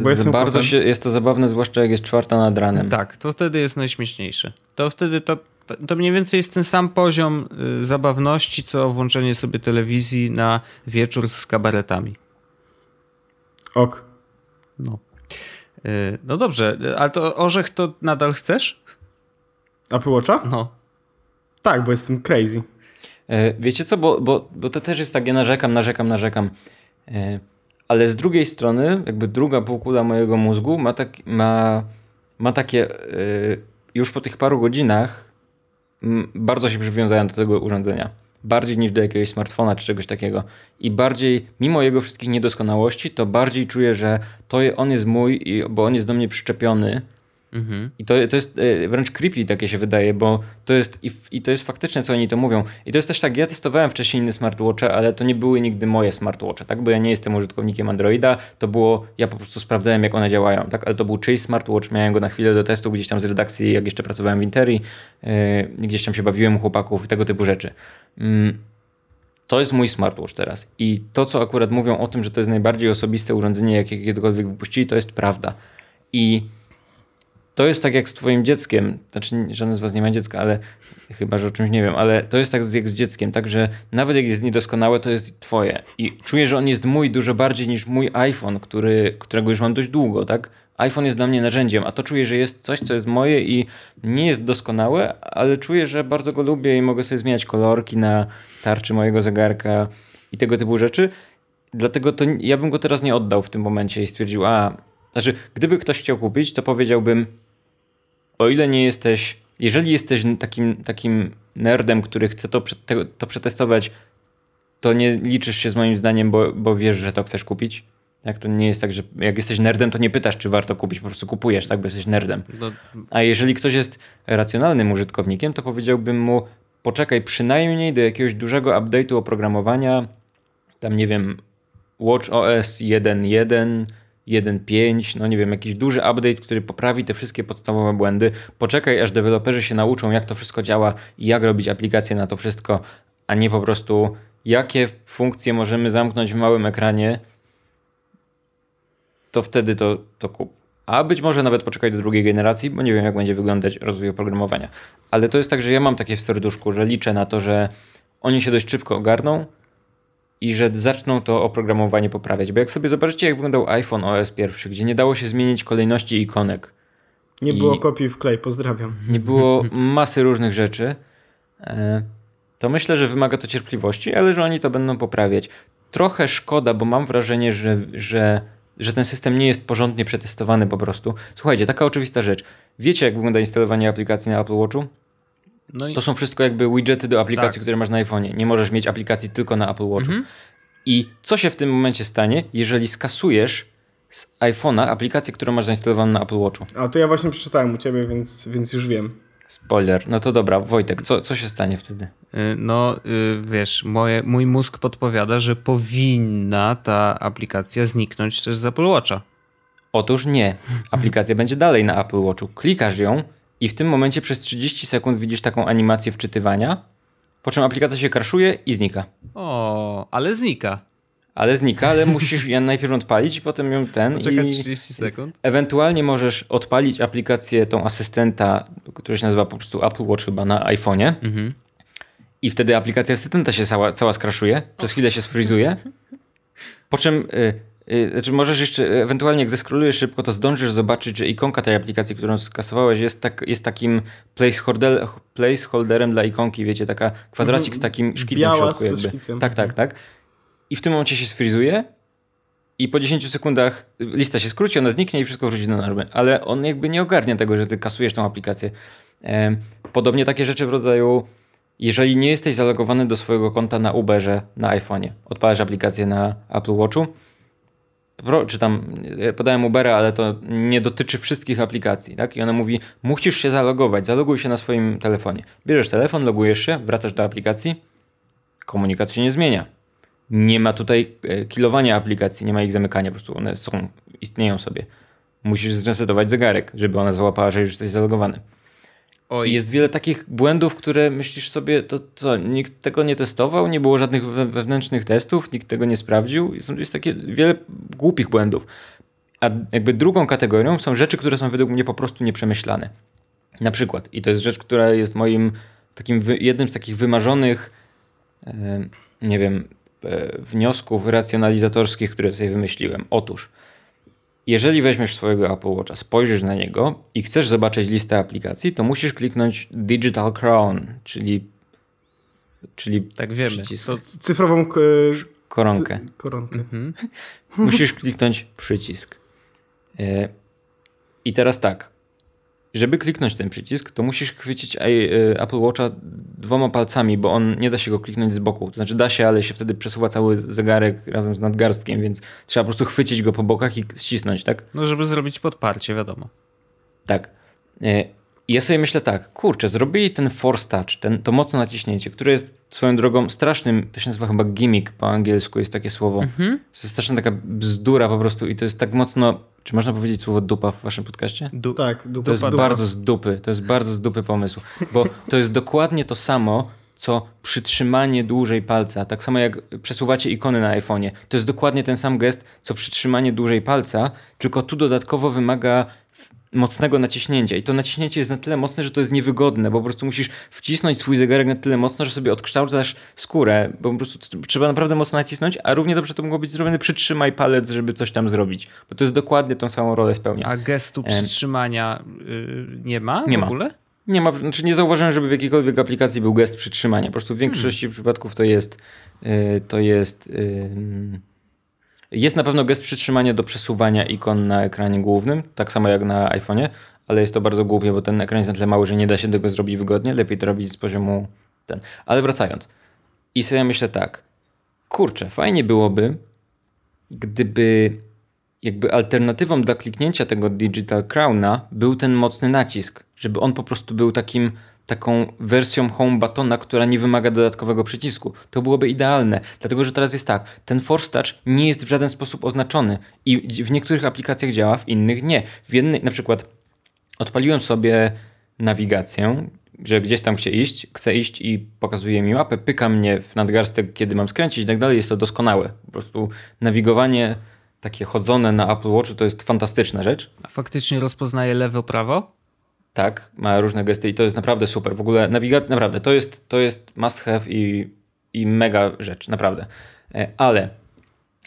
C: Bo jest bardzo się, jest to zabawne, zwłaszcza jak jest czwarta nad ranem.
A: Tak, to wtedy jest najśmieszniejsze. To wtedy to, to mniej więcej jest ten sam poziom zabawności, co włączenie sobie telewizji na wieczór z kabaretami.
B: Ok.
A: No. Y, no dobrze, ale to orzech to nadal chcesz?
B: Apple Watcha?
A: No.
B: Tak, bo jestem crazy.
C: E, wiecie co, bo, bo, bo to też jest tak, ja narzekam, narzekam, narzekam. E, ale z drugiej strony, jakby druga półkula mojego mózgu ma, tak, ma, ma takie, e, już po tych paru godzinach bardzo się przywiązałem do tego urządzenia bardziej niż do jakiegoś smartfona czy czegoś takiego. I bardziej, mimo jego wszystkich niedoskonałości, to bardziej czuję, że to on jest mój, bo on jest do mnie przyczepiony Mhm. I to, to jest e, wręcz creepy, takie się wydaje, bo to jest i, i, to jest faktyczne, co oni to mówią. I to jest też tak, ja testowałem wcześniej inne smartwatche, ale to nie były nigdy moje smartwatche, tak? Bo ja nie jestem użytkownikiem Androida, to było, ja po prostu sprawdzałem, jak one działają, tak? Ale to był czyjś smartwatch, miałem go na chwilę do testu gdzieś tam z redakcji, jak jeszcze pracowałem w Interi, yy, gdzieś tam się bawiłem u chłopaków i tego typu rzeczy. Yy. To jest mój smartwatch teraz. I to, co akurat mówią o tym, że to jest najbardziej osobiste urządzenie, jakie kiedykolwiek wypuścili, to jest prawda. I to jest tak jak z twoim dzieckiem, znaczy żaden z was nie ma dziecka, ale chyba, że o czymś nie wiem, ale to jest tak jak z dzieckiem, tak, że nawet jak jest niedoskonałe, to jest twoje i czuję, że on jest mój dużo bardziej niż mój iPhone, który, którego już mam dość długo, tak? iPhone jest dla mnie narzędziem, a to czuję, że jest coś, co jest moje i nie jest doskonałe, ale czuję, że bardzo go lubię i mogę sobie zmieniać kolorki na tarczy mojego zegarka i tego typu rzeczy. Dlatego to ja bym go teraz nie oddał w tym momencie i stwierdził, a, znaczy, gdyby ktoś chciał kupić, to powiedziałbym, o ile nie jesteś, jeżeli jesteś takim, takim nerdem, który chce to, to przetestować, to nie liczysz się z moim zdaniem, bo, bo wiesz, że to chcesz kupić. Jak to nie jest tak, że jak jesteś nerdem, to nie pytasz, czy warto kupić, po prostu kupujesz, tak, bo jesteś nerdem. No. A jeżeli ktoś jest racjonalnym użytkownikiem, to powiedziałbym mu, poczekaj przynajmniej do jakiegoś dużego update'u oprogramowania, tam nie wiem, Watch OS 1.1, 1.5, no nie wiem, jakiś duży update, który poprawi te wszystkie podstawowe błędy. Poczekaj, aż deweloperzy się nauczą, jak to wszystko działa i jak robić aplikacje na to wszystko, a nie po prostu jakie funkcje możemy zamknąć w małym ekranie, to wtedy to, to kup. A być może nawet poczekaj do drugiej generacji, bo nie wiem, jak będzie wyglądać rozwój oprogramowania. Ale to jest tak, że ja mam takie w serduszku, że liczę na to, że oni się dość szybko ogarną, i że zaczną to oprogramowanie poprawiać. Bo jak sobie zobaczycie, jak wyglądał iPhone OS pierwszy, gdzie nie dało się zmienić kolejności ikonek.
B: Nie było kopii w klej, pozdrawiam.
C: Nie było masy różnych rzeczy. E, to myślę, że wymaga to cierpliwości, ale że oni to będą poprawiać. Trochę szkoda, bo mam wrażenie, że, że, że ten system nie jest porządnie przetestowany po prostu. Słuchajcie, taka oczywista rzecz. Wiecie, jak wygląda instalowanie aplikacji na Apple Watchu? No i... To są wszystko jakby widgety do aplikacji, tak. które masz na iPhone'ie. Nie możesz mieć aplikacji tylko na Apple Watchu. Mhm. I co się w tym momencie stanie, jeżeli skasujesz z iPhone'a aplikację, którą masz zainstalowaną na Apple Watchu?
B: A to ja właśnie przeczytałem u ciebie, więc, więc już wiem.
C: Spoiler. No to dobra, Wojtek, co, co się stanie wtedy?
A: Y, no, y, wiesz, moje, mój mózg podpowiada, że powinna ta aplikacja zniknąć też z Apple Watcha.
C: Otóż nie. Aplikacja będzie dalej na Apple Watchu. Klikasz ją, i w tym momencie przez 30 sekund widzisz taką animację wczytywania, po czym aplikacja się kraszuje i znika.
A: O, ale znika.
C: Ale znika, ale musisz ją najpierw odpalić i potem ją ten.
A: Poczekać i 30 sekund.
C: Ewentualnie możesz odpalić aplikację, tą asystenta, która się nazywa po prostu Apple Watch chyba na iPhone'ie. Mhm. i wtedy aplikacja asystenta się cała, cała skraszuje, przez chwilę się sfrizuje, po czym y, znaczy możesz jeszcze, ewentualnie jak zeskrolujesz szybko, to zdążysz zobaczyć, że ikonka tej aplikacji, którą skasowałeś jest, tak, jest takim placeholder, placeholderem dla ikonki, wiecie, taka kwadracik z takim szkicem
B: Biała
C: w środku jakby.
B: Szkicem.
C: Tak, tak, tak. I w tym momencie się sfrizuje i po 10 sekundach lista się skróci, ona zniknie i wszystko wróci do normy. Ale on jakby nie ogarnia tego, że ty kasujesz tą aplikację. Podobnie takie rzeczy w rodzaju jeżeli nie jesteś zalogowany do swojego konta na Uberze na iPhone'ie, odpalasz aplikację na Apple Watchu, pro, czy tam, podałem Ubera, ale to nie dotyczy wszystkich aplikacji, tak? I ona mówi, musisz się zalogować, zaloguj się na swoim telefonie. Bierzesz telefon, logujesz się, wracasz do aplikacji, komunikat się nie zmienia. Nie ma tutaj e, kilowania aplikacji, nie ma ich zamykania, po prostu one są, istnieją sobie. Musisz zresetować zegarek, żeby ona załapała, że już jesteś zalogowany. Oj. Jest wiele takich błędów, które myślisz sobie, to co, nikt tego nie testował, nie było żadnych wewnętrznych testów, nikt tego nie sprawdził. Jest, takie wiele głupich błędów. A jakby drugą kategorią są rzeczy, które są według mnie po prostu nieprzemyślane. Na przykład, i to jest rzecz, która jest moim takim jednym z takich wymarzonych, nie wiem, e, wniosków racjonalizatorskich, które sobie wymyśliłem. Otóż, jeżeli weźmiesz swojego Apple Watcha, spojrzysz na niego i chcesz zobaczyć listę aplikacji, to musisz kliknąć Digital Crown, czyli czyli
A: tak wiemy.
B: Cyfrową
C: koronkę.
B: koronkę. Mhm.
C: Musisz kliknąć przycisk. E, I teraz tak. Żeby kliknąć ten przycisk, to musisz chwycić e, Apple Watcha dwoma palcami, bo on nie da się go kliknąć z boku. To znaczy da się, ale się wtedy przesuwa cały zegarek razem z nadgarstkiem, więc trzeba po prostu chwycić go po bokach i ścisnąć, tak?
A: No, żeby zrobić podparcie, wiadomo.
C: Tak. E, i ja sobie myślę tak, kurczę, zrobili ten force touch, ten, to mocne naciśnięcie, które jest swoją drogą strasznym, to się nazywa chyba gimmick po angielsku, jest takie słowo. Mhm. To jest straszna taka bzdura po prostu i to jest tak mocno, czy można powiedzieć słowo dupa w waszym podcaście?
B: Du tak, dupa.
C: To jest
B: dupa.
C: bardzo z dupy, to jest bardzo z dupy pomysł, bo to jest dokładnie to samo, co przytrzymanie dłużej palca. Tak samo jak przesuwacie ikony na iPhone'ie. To jest dokładnie ten sam gest, co przytrzymanie dłużej palca, tylko tu dodatkowo wymaga mocnego naciśnięcia i to naciśnięcie jest na tyle mocne, że to jest niewygodne, bo po prostu musisz wcisnąć swój zegarek na tyle mocno, że sobie odkształcasz skórę, bo po prostu trzeba naprawdę mocno nacisnąć, a równie dobrze to mogło być zrobione przytrzymaj palec, żeby coś tam zrobić, bo to jest dokładnie tą samą rolę spełnia.
A: A gestu przytrzymania yy, nie ma
C: nie
A: w ogóle? Ma.
C: Nie ma, znaczy nie zauważyłem, żeby w jakiejkolwiek aplikacji był gest przytrzymania. Po prostu w większości hmm. przypadków to jest yy, to jest yy, jest na pewno gest przytrzymania do przesuwania ikon na ekranie głównym, tak samo jak na iPhone'ie, ale jest to bardzo głupie, bo ten ekran jest na tyle mały, że nie da się tego zrobić wygodnie. Lepiej to robić z poziomu ten. Ale wracając. I sobie myślę tak. Kurczę, fajnie byłoby, gdyby jakby alternatywą dla kliknięcia tego Digital Crowna był ten mocny nacisk, żeby on po prostu był takim taką wersją home batona, która nie wymaga dodatkowego przycisku. To byłoby idealne, dlatego że teraz jest tak, ten Force Touch nie jest w żaden sposób oznaczony i w niektórych aplikacjach działa, w innych nie. W jednej, na przykład odpaliłem sobie nawigację, że gdzieś tam chcę iść, chcę iść i pokazuje mi mapę, pyka mnie w nadgarstek, kiedy mam skręcić i tak dalej, jest to doskonałe. Po prostu nawigowanie takie chodzone na Apple Watch to jest fantastyczna rzecz.
A: A faktycznie rozpoznaje lewo, prawo?
C: Tak, ma różne gesty i to jest naprawdę super. W ogóle nawigacja, naprawdę, to jest, to jest must have i, i mega rzecz, naprawdę. E, ale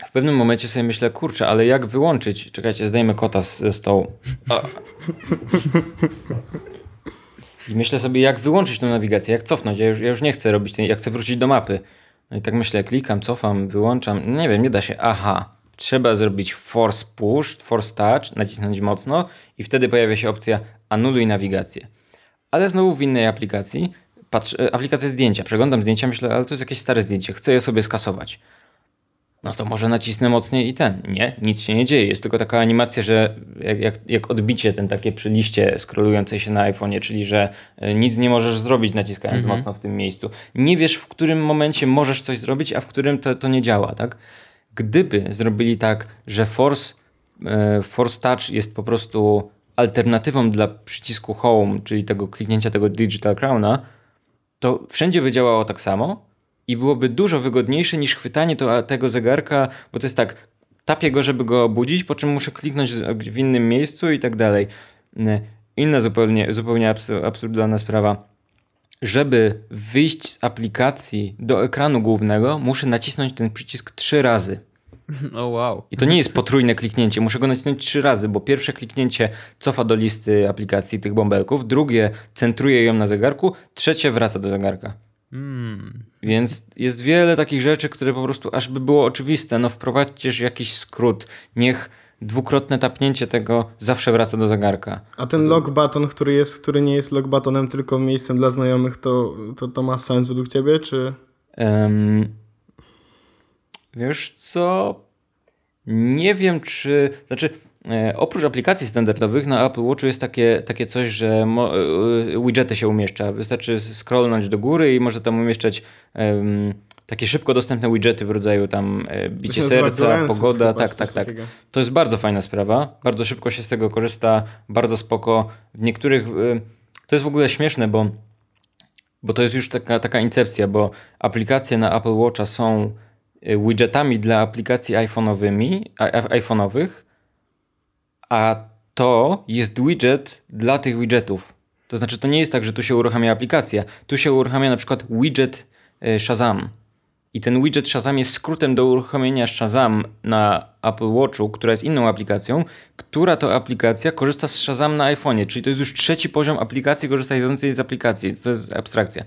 C: w pewnym momencie sobie myślę, kurczę, ale jak wyłączyć? Czekajcie, zdejmę kota ze stołu. I myślę sobie, jak wyłączyć tę nawigację, jak cofnąć. Ja już, ja już nie chcę robić tej, ja chcę wrócić do mapy. No i tak myślę, klikam, cofam, wyłączam. Nie wiem, nie da się. Aha, trzeba zrobić force push, force touch, nacisnąć mocno i wtedy pojawia się opcja anuluj nawigację. Ale znowu w innej aplikacji, patrz, e, aplikacja zdjęcia, przeglądam zdjęcia, myślę, ale to jest jakieś stare zdjęcie, chcę je sobie skasować. No to może nacisnę mocniej i ten. Nie, nic się nie dzieje. Jest tylko taka animacja, że jak, jak, jak odbicie ten takie przy liście scrollującej się na iPhone'ie, czyli że e, nic nie możesz zrobić naciskając mhm. mocno w tym miejscu. Nie wiesz, w którym momencie możesz coś zrobić, a w którym to, to nie działa, tak? Gdyby zrobili tak, że Force, e, force Touch jest po prostu alternatywą dla przycisku Home, czyli tego kliknięcia tego Digital Crowna, to wszędzie by działało tak samo i byłoby dużo wygodniejsze niż chwytanie to, tego zegarka, bo to jest tak, tapię go, żeby go obudzić, po czym muszę kliknąć w innym miejscu i tak dalej. Inna zupełnie, zupełnie absurdalna sprawa. żeby wyjść z aplikacji do ekranu głównego, muszę nacisnąć ten przycisk trzy razy.
A: Oh, wow.
C: I to nie jest potrójne kliknięcie, muszę go nacisnąć trzy razy, bo pierwsze kliknięcie cofa do listy aplikacji tych bąbelków, drugie centruje ją na zegarku, trzecie wraca do zegarka. Hmm. Więc jest wiele takich rzeczy, które po prostu aż by było oczywiste. No wprowadźcie jakiś skrót. Niech dwukrotne tapnięcie tego zawsze wraca do zegarka.
B: A ten lock button, który jest, który nie jest lock buttonem, tylko miejscem dla znajomych, to, to, to ma sens według ciebie, czy... Um,
C: wiesz co? Nie wiem, czy... Znaczy, e, oprócz aplikacji standardowych na Apple Watchu jest takie, takie coś, że mo, e, widgety się umieszcza. Wystarczy scrollnąć do góry i może tam umieszczać takie szybko dostępne widgety w rodzaju tam e, bicie serca, pogoda, tak, tak, tak. To jest bardzo fajna sprawa, bardzo szybko się z tego korzysta, bardzo spoko. W niektórych, e, to jest w ogóle śmieszne, bo, bo to jest już taka, taka incepcja, bo aplikacje na Apple Watcha są e, widgetami dla aplikacji iPhone'owymi, iPhone'owych, a to jest widget dla tych widgetów. To znaczy, to nie jest tak, że tu się uruchamia aplikacja. Tu się uruchamia na przykład widget Shazam. I ten widget Shazam jest skrótem do uruchomienia Shazam na Apple Watchu, która jest inną aplikacją, która to aplikacja korzysta z Shazam na iPhone'ie, czyli to jest już trzeci poziom aplikacji korzystającej z aplikacji. To jest abstrakcja.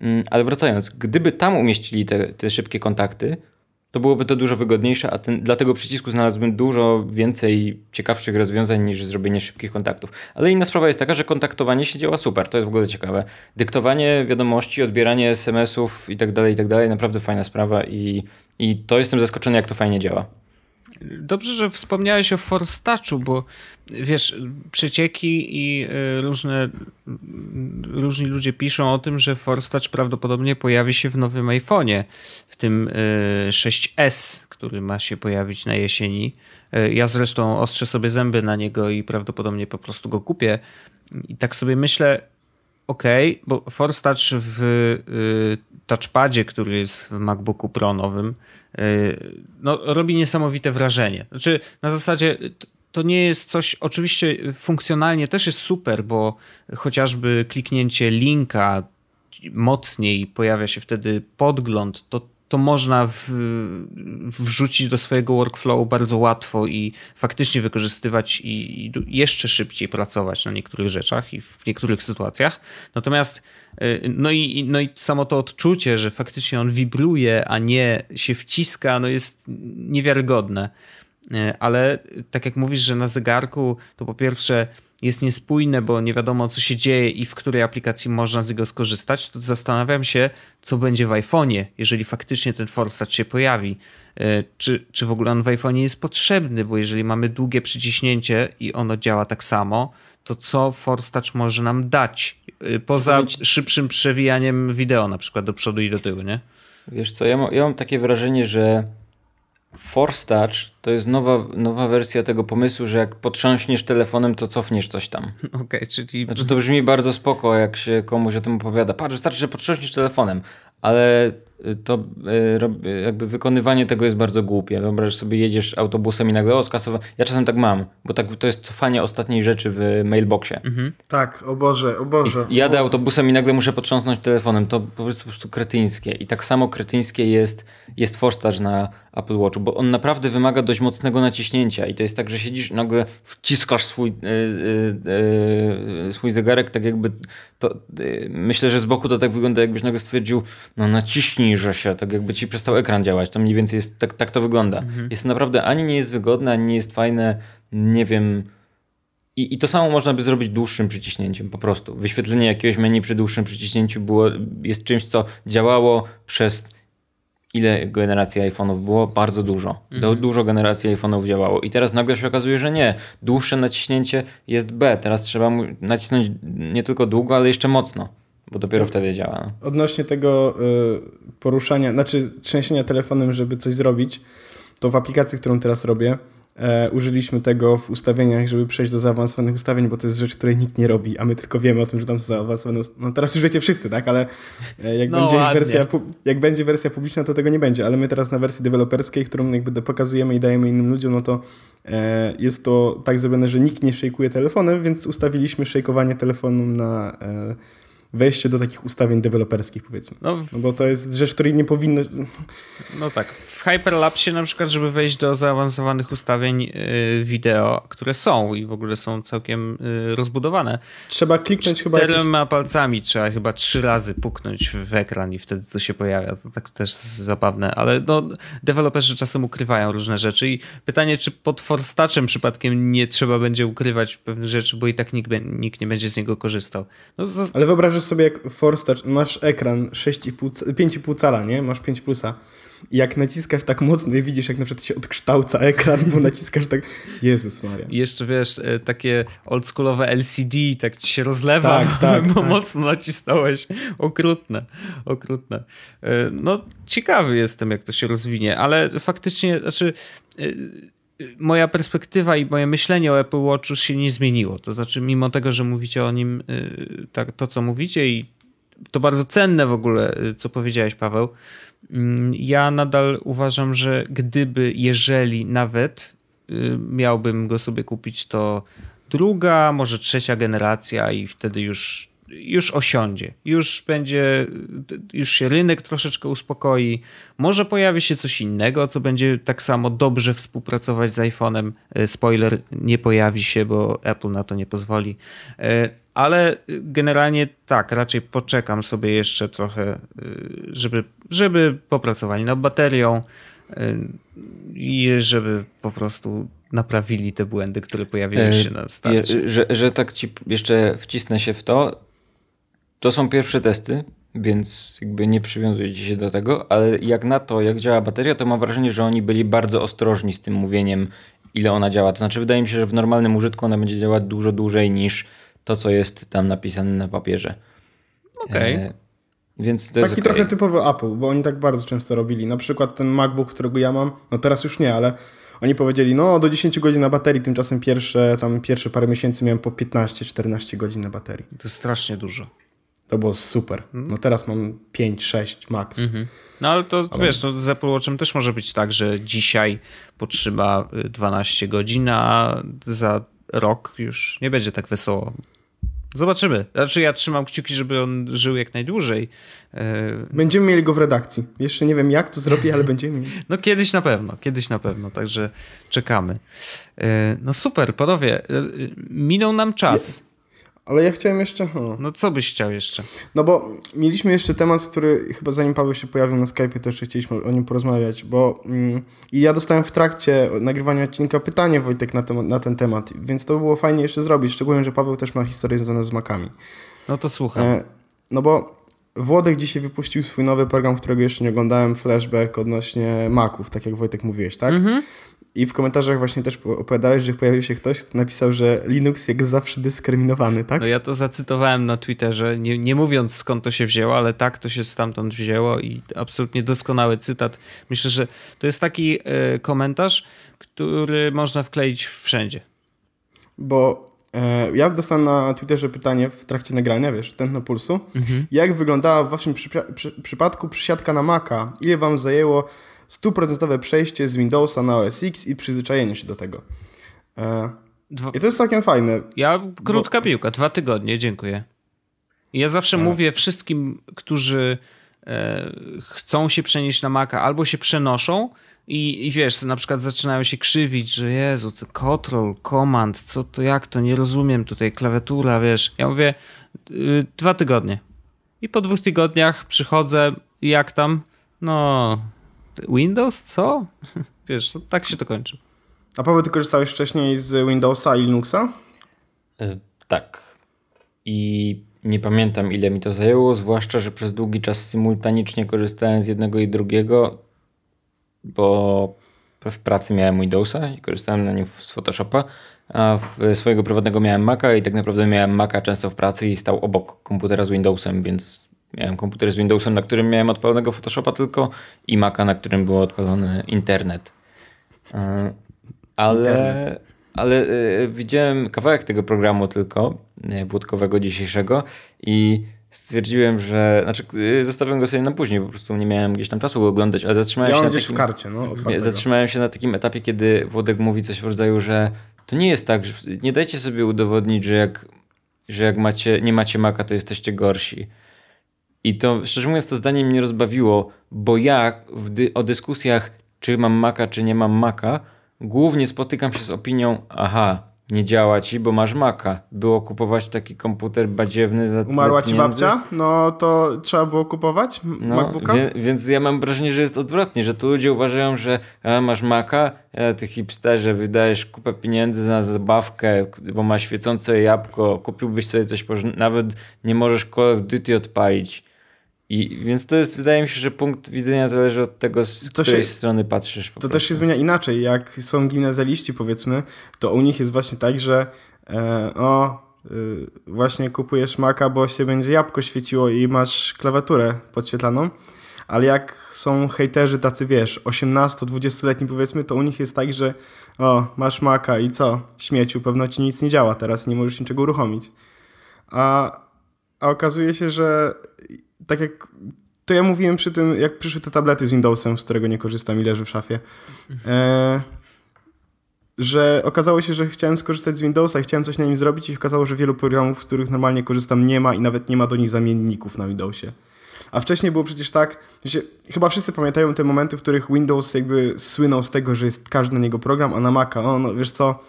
C: Mm, ale wracając, gdyby tam umieścili te, te szybkie kontakty, to byłoby to dużo wygodniejsze, a ten, dla tego przycisku znalazłbym dużo więcej ciekawszych rozwiązań niż zrobienie szybkich kontaktów. Ale inna sprawa jest taka, że kontaktowanie się działa super, to jest w ogóle ciekawe. Dyktowanie wiadomości, odbieranie SMS-ów tak tak dalej, naprawdę fajna sprawa i, i to jestem zaskoczony, jak to fajnie działa.
A: Dobrze, że wspomniałeś o Force Touchu, bo wiesz, przecieki i y, różne różni ludzie piszą o tym, że Force Touch prawdopodobnie pojawi się w nowym iPhone'ie, w tym 6S, y, który ma się pojawić na jesieni. Y, ja zresztą ostrzę sobie zęby na niego i prawdopodobnie po prostu go kupię. I tak sobie myślę, ok, bo Force Touch w touchpadzie, który jest w MacBooku Pro nowym, no, robi niesamowite wrażenie. Znaczy, na zasadzie to nie jest coś, oczywiście funkcjonalnie też jest super, bo chociażby kliknięcie linka mocniej pojawia się wtedy podgląd, to, to można w, wrzucić do swojego workflowu bardzo łatwo i faktycznie wykorzystywać i, i jeszcze szybciej pracować na niektórych rzeczach i w niektórych sytuacjach. Natomiast y, no i, no i samo to odczucie, że faktycznie on wibruje, a nie się wciska, no jest niewiarygodne. E, ale tak jak mówisz, że na zegarku to po pierwsze jest niespójne, bo nie wiadomo co się dzieje i w której aplikacji można z niego skorzystać, to zastanawiam się, co będzie w iPhone'ie, jeżeli faktycznie ten Force się pojawi. E, czy, czy w ogóle on w iPhone'ie jest potrzebny, bo jeżeli mamy długie przyciśnięcie i ono działa tak samo, to co Force Touch może nam dać? E, poza szybszym przewijaniem wideo na przykład do przodu i do tyłu, nie?
C: Wiesz co, ja, ma, ja mam takie wrażenie, że Force Touch to jest nowa, nowa wersja tego pomysłu, że jak potrząśniesz telefonem, to cofniesz coś tam.
A: Okej, okay, czyli...
C: Znaczy to brzmi bardzo spoko, jak się komuś o tym opowiada. Patrz, wystarczy, że potrząśniesz telefonem, ale to y, jakby wykonywanie tego jest bardzo głupie. Wyobraź sobie, jedziesz autobusem i nagle o, skasowa... Ja czasem tak mam, bo tak, to jest cofanie ostatniej rzeczy w mailboxie. Mhm.
B: Tak, o Boże, o Boże.
C: I jadę autobusem i nagle muszę potrząsnąć telefonem. To po prostu, po prostu kretyńskie. I tak samo kretyńskie jest, jest Forstage na Apple Watchu, bo on naprawdę wymaga dość mocnego naciśnięcia i to jest tak, że siedzisz nagle wciskasz swój, yy, yy, swój zegarek tak jakby to, yy, myślę, że z boku to tak wygląda jakbyś nagle stwierdził no naciśnij, że się, tak jakby ci przestał ekran działać, to mniej więcej jest, tak, tak to wygląda. Mhm. Jest naprawdę ani nie jest wygodne, ani nie jest fajne, nie wiem... I, I to samo można by zrobić dłuższym przyciśnięciem, po prostu. Wyświetlenie jakiegoś menu przy dłuższym przyciśnięciu było, jest czymś, co działało przez ile generacji iPhone'ów było? Bardzo dużo. Mhm. Dużo generacji iPhone'ów działało. I teraz nagle się okazuje, że nie. Dłuższe naciśnięcie jest B. Teraz trzeba nacisnąć nie tylko długo, ale jeszcze mocno. Bo dopiero tak. wtedy działa.
B: No. Odnośnie tego y, poruszania, znaczy trzęsienia telefonem, żeby coś zrobić, to w aplikacji, którą teraz robię, e, użyliśmy tego w ustawieniach, żeby przejść do zaawansowanych ustawień, bo to jest rzecz, której nikt nie robi, a my tylko wiemy o tym, że tam są zaawansowane No teraz już wiecie wszyscy, tak? Ale e, jak, no, będzie wersja, jak będzie wersja publiczna, to tego nie będzie, ale my teraz na wersji deweloperskiej, którą jakby pokazujemy i dajemy innym ludziom, no to e, jest to tak zrobione, że nikt nie szejkuje telefonem, więc ustawiliśmy szejkowanie telefonu na... Wejście do takich ustawień deweloperskich, powiedzmy. No, no bo to jest rzecz, której nie powinno...
A: No tak. Hyperlapsie na przykład, żeby wejść do zaawansowanych ustawień y, wideo, które są i w ogóle są całkiem y, rozbudowane.
B: Trzeba kliknąć chyba
A: Czterema jakieś... palcami trzeba chyba trzy razy puknąć w ekran i wtedy to się pojawia. To tak też zabawne, ale no, deweloperzy czasem ukrywają różne rzeczy i pytanie, czy pod forstaczem przypadkiem nie trzeba będzie ukrywać pewnych rzeczy, bo i tak nikt, nikt nie będzie z niego korzystał. No, to...
B: Ale wyobrażasz sobie, jak forstacz, masz ekran 5,5 cala, nie? Masz 5 plusa jak naciskasz tak mocno i widzisz, jak na przykład się odkształca ekran, bo naciskasz tak, Jezus Maria.
A: I jeszcze wiesz, e, takie oldschoolowe LCD, tak ci się rozlewa, tak, tak, bo tak. mocno nacisnąłeś. Okrutne, okrutne. E, no, ciekawy jestem, jak to się rozwinie, ale faktycznie, znaczy e, moja perspektywa i moje myślenie o Apple Watchu się nie zmieniło. To znaczy, mimo tego, że mówicie o nim tak, to, co mówicie i to bardzo cenne w ogóle, co powiedziałeś, Paweł, ja nadal uważam, że gdyby, jeżeli nawet y, miałbym go sobie kupić, to druga, może trzecia generacja i wtedy już, już osiądzie. Już będzie, już się rynek troszeczkę uspokoi. Może pojawi się coś innego, co będzie tak samo dobrze współpracować z iPhone'em. Y, spoiler, nie pojawi się, bo Apple na to nie pozwoli. Y, ale generalnie tak, raczej poczekam sobie jeszcze trochę, żeby żeby popracowali nad baterią i żeby po prostu naprawili te błędy, które pojawiły e, się na starcie.
C: Że, że tak ci jeszcze wcisnę się w to, to są pierwsze testy, więc jakby nie przywiązujecie się do tego, ale jak na to, jak działa bateria, to mam wrażenie, że oni byli bardzo ostrożni z tym mówieniem, ile ona działa. To znaczy, wydaje mi się, że w normalnym użytku ona będzie działać dużo dłużej niż to, co jest tam napisane na papierze.
A: Okej. Okay. E,
C: więc
B: Taki
C: okay.
B: trochę typowy Apple, bo oni tak bardzo często robili. Na przykład ten MacBook, którego ja mam, no teraz już nie, ale oni powiedzieli, no do 10 godzin na baterii, tymczasem pierwsze, tam pierwsze parę miesięcy miałem po 15-14 godzin na baterii.
A: To jest strasznie dużo.
B: To było super. No teraz mam 5-6 max. Mhm.
A: No ale to ale... wiesz, no, z Apple Watchem też może być tak, że dzisiaj potrzyma 12 godzin, a za rok już nie będzie tak wesoło. Zobaczymy. Znaczy ja trzymam kciuki, żeby on żył jak najdłużej.
B: E, będziemy mieli go w redakcji. Jeszcze nie wiem jak to zrobię, ale będziemy mieli.
A: No kiedyś na pewno, kiedyś na pewno, także czekamy. E, no super, panowie. Minął nam czas.
B: Ale ja chciałem jeszcze.
A: No co byś chciał jeszcze?
B: No bo mieliśmy jeszcze temat, który chyba zanim Paweł się pojawił na Skype, to jeszcze chcieliśmy o nim porozmawiać, bo mm, i ja dostałem w trakcie nagrywania odcinka pytanie Wojtek na, na ten temat, więc to by było fajnie jeszcze zrobić, szczególnie, że Paweł też ma historię związaną z makami.
A: No to słucham. E,
B: no bo Włodek dzisiaj wypuścił swój nowy program, którego jeszcze nie oglądałem, flashback odnośnie maków, tak jak Wojtek mówiłeś, tak? Mhm. I w komentarzach właśnie też opowiadałeś, że pojawił się ktoś, kto napisał, że Linux jak zawsze dyskryminowany, tak?
A: No ja to zacytowałem na Twitterze, nie, nie mówiąc skąd to się wzięło, ale tak to się stamtąd wzięło i absolutnie doskonały cytat. Myślę, że to jest taki y, komentarz, który można wkleić wszędzie.
B: Bo e, ja dostałem na Twitterze pytanie w trakcie nagrania, wiesz, tętno pulsu. Mhm. Jak wyglądała w waszym przy, przy, przypadku przysiadka na Maca? Ile wam zajęło stuprocentowe przejście z Windowsa na OS X i przyzwyczajenie się do tego. E, Dwa... I to jest całkiem fajne.
A: Ja, krótka bo... piłka, dwa tygodnie, dziękuję. Ja zawsze e. mówię wszystkim, którzy e, chcą się przenieść na Maca albo się przenoszą i, i wiesz, na przykład zaczynają się krzywić, że Jezu, to control, command, co to, jak to, nie rozumiem tutaj, klawiatura, wiesz. Ja mówię, y, dwa tygodnie. I po dwóch tygodniach przychodzę, jak tam? No, Windows? Co? Wiesz, no, tak się to kończy.
B: A Paweł, ty korzystałeś wcześniej z Windowsa i Linuxa?
C: Yy, tak. I nie pamiętam ile mi to zajęło, zwłaszcza, że przez długi czas symultanicznie korzystałem z jednego i drugiego, bo w pracy miałem Windowsa i korzystałem na nim z Photoshopa, a swojego prywatnego miałem Maca i tak naprawdę miałem Maca często w pracy i stał obok komputera z Windowsem, więc Miałem komputer z Windowsem, na którym miałem odpalonego Photoshopa tylko i Maca, na którym był odpalony internet. E, ale, internet. ale e, widziałem kawałek tego programu tylko, włodkowego dzisiejszego i stwierdziłem, że. Znaczy, e, zostawiłem go sobie na później, po prostu nie miałem gdzieś tam czasu go oglądać, ale zatrzymałem
B: ja
C: się.
B: Na takim, w karcie, no,
C: zatrzymałem się na takim etapie, kiedy Włodek mówi coś w rodzaju, że to nie jest tak, że nie dajcie sobie udowodnić, że jak że jak macie, nie macie Maca, to jesteście gorsi. I to, szczerze mówiąc, to zdanie mnie rozbawiło, bo ja dy o dyskusjach, czy mam Maca, czy nie mam Maca, głównie spotykam się z opinią, aha, nie działa ci, bo masz Maca. Było kupować taki komputer badziewny za
B: Umarła ci babcia? No to trzeba było kupować no, MacBooka?
C: Wie, więc ja mam wrażenie, że jest odwrotnie, że tu ludzie uważają, że a, masz Maca, a ty hipsterze wydajesz kupę pieniędzy na zabawkę, bo ma świecące jabłko, kupiłbyś sobie coś, nawet nie możesz Call of Duty odpalić. I, więc to jest, wydaje mi się, że punkt widzenia zależy od tego, z to której się, strony patrzysz.
B: to prostu. też się zmienia inaczej. Jak są gimnazjaliści, powiedzmy, to u nich jest właśnie tak, że e, o, y, właśnie kupujesz Maca, bo się będzie jabłko świeciło i masz klawiaturę podświetlaną. Ale jak są hejterzy tacy, wiesz, 18-20-letni powiedzmy, to u nich jest tak, że o, masz Maca i co? Śmieciu, pewno ci nic nie działa teraz, nie możesz niczego uruchomić. A, a okazuje się, że tak jak to ja mówiłem przy tym, jak przyszły te tablety z Windowsem, z którego nie korzystam i leży w szafie, e, że okazało się, że chciałem skorzystać z Windowsa i chciałem coś na nim zrobić i okazało, że wielu programów, z których normalnie korzystam nie ma i nawet nie ma do nich zamienników na Windowsie. A wcześniej było przecież tak, że chyba wszyscy pamiętają te momenty, w których Windows jakby słynął z tego, że jest każdy na niego program, a na Maca, o, no wiesz co,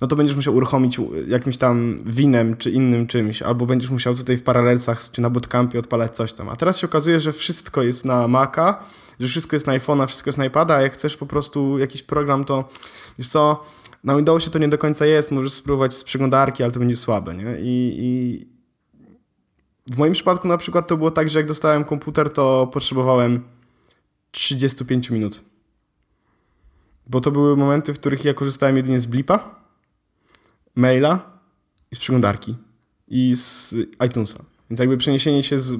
B: no to będziesz musiał uruchomić jakimś tam winem czy innym czymś, albo będziesz musiał tutaj w Parallelsach czy na bootcampie odpalać coś tam. A teraz się okazuje, że wszystko jest na Maca, że wszystko jest na iPhone'a, wszystko jest na iPada, a jak chcesz po prostu jakiś program, to wiesz co, na Windowsie to nie do końca jest, możesz spróbować z przeglądarki, ale to będzie słabe, nie? I, i w moim przypadku na przykład to było tak, że jak dostałem komputer, to potrzebowałem 35 minut. Bo to były momenty, w których ja korzystałem jedynie z Blipa, maila i z przeglądarki i z iTunesa. Więc jakby przeniesienie się z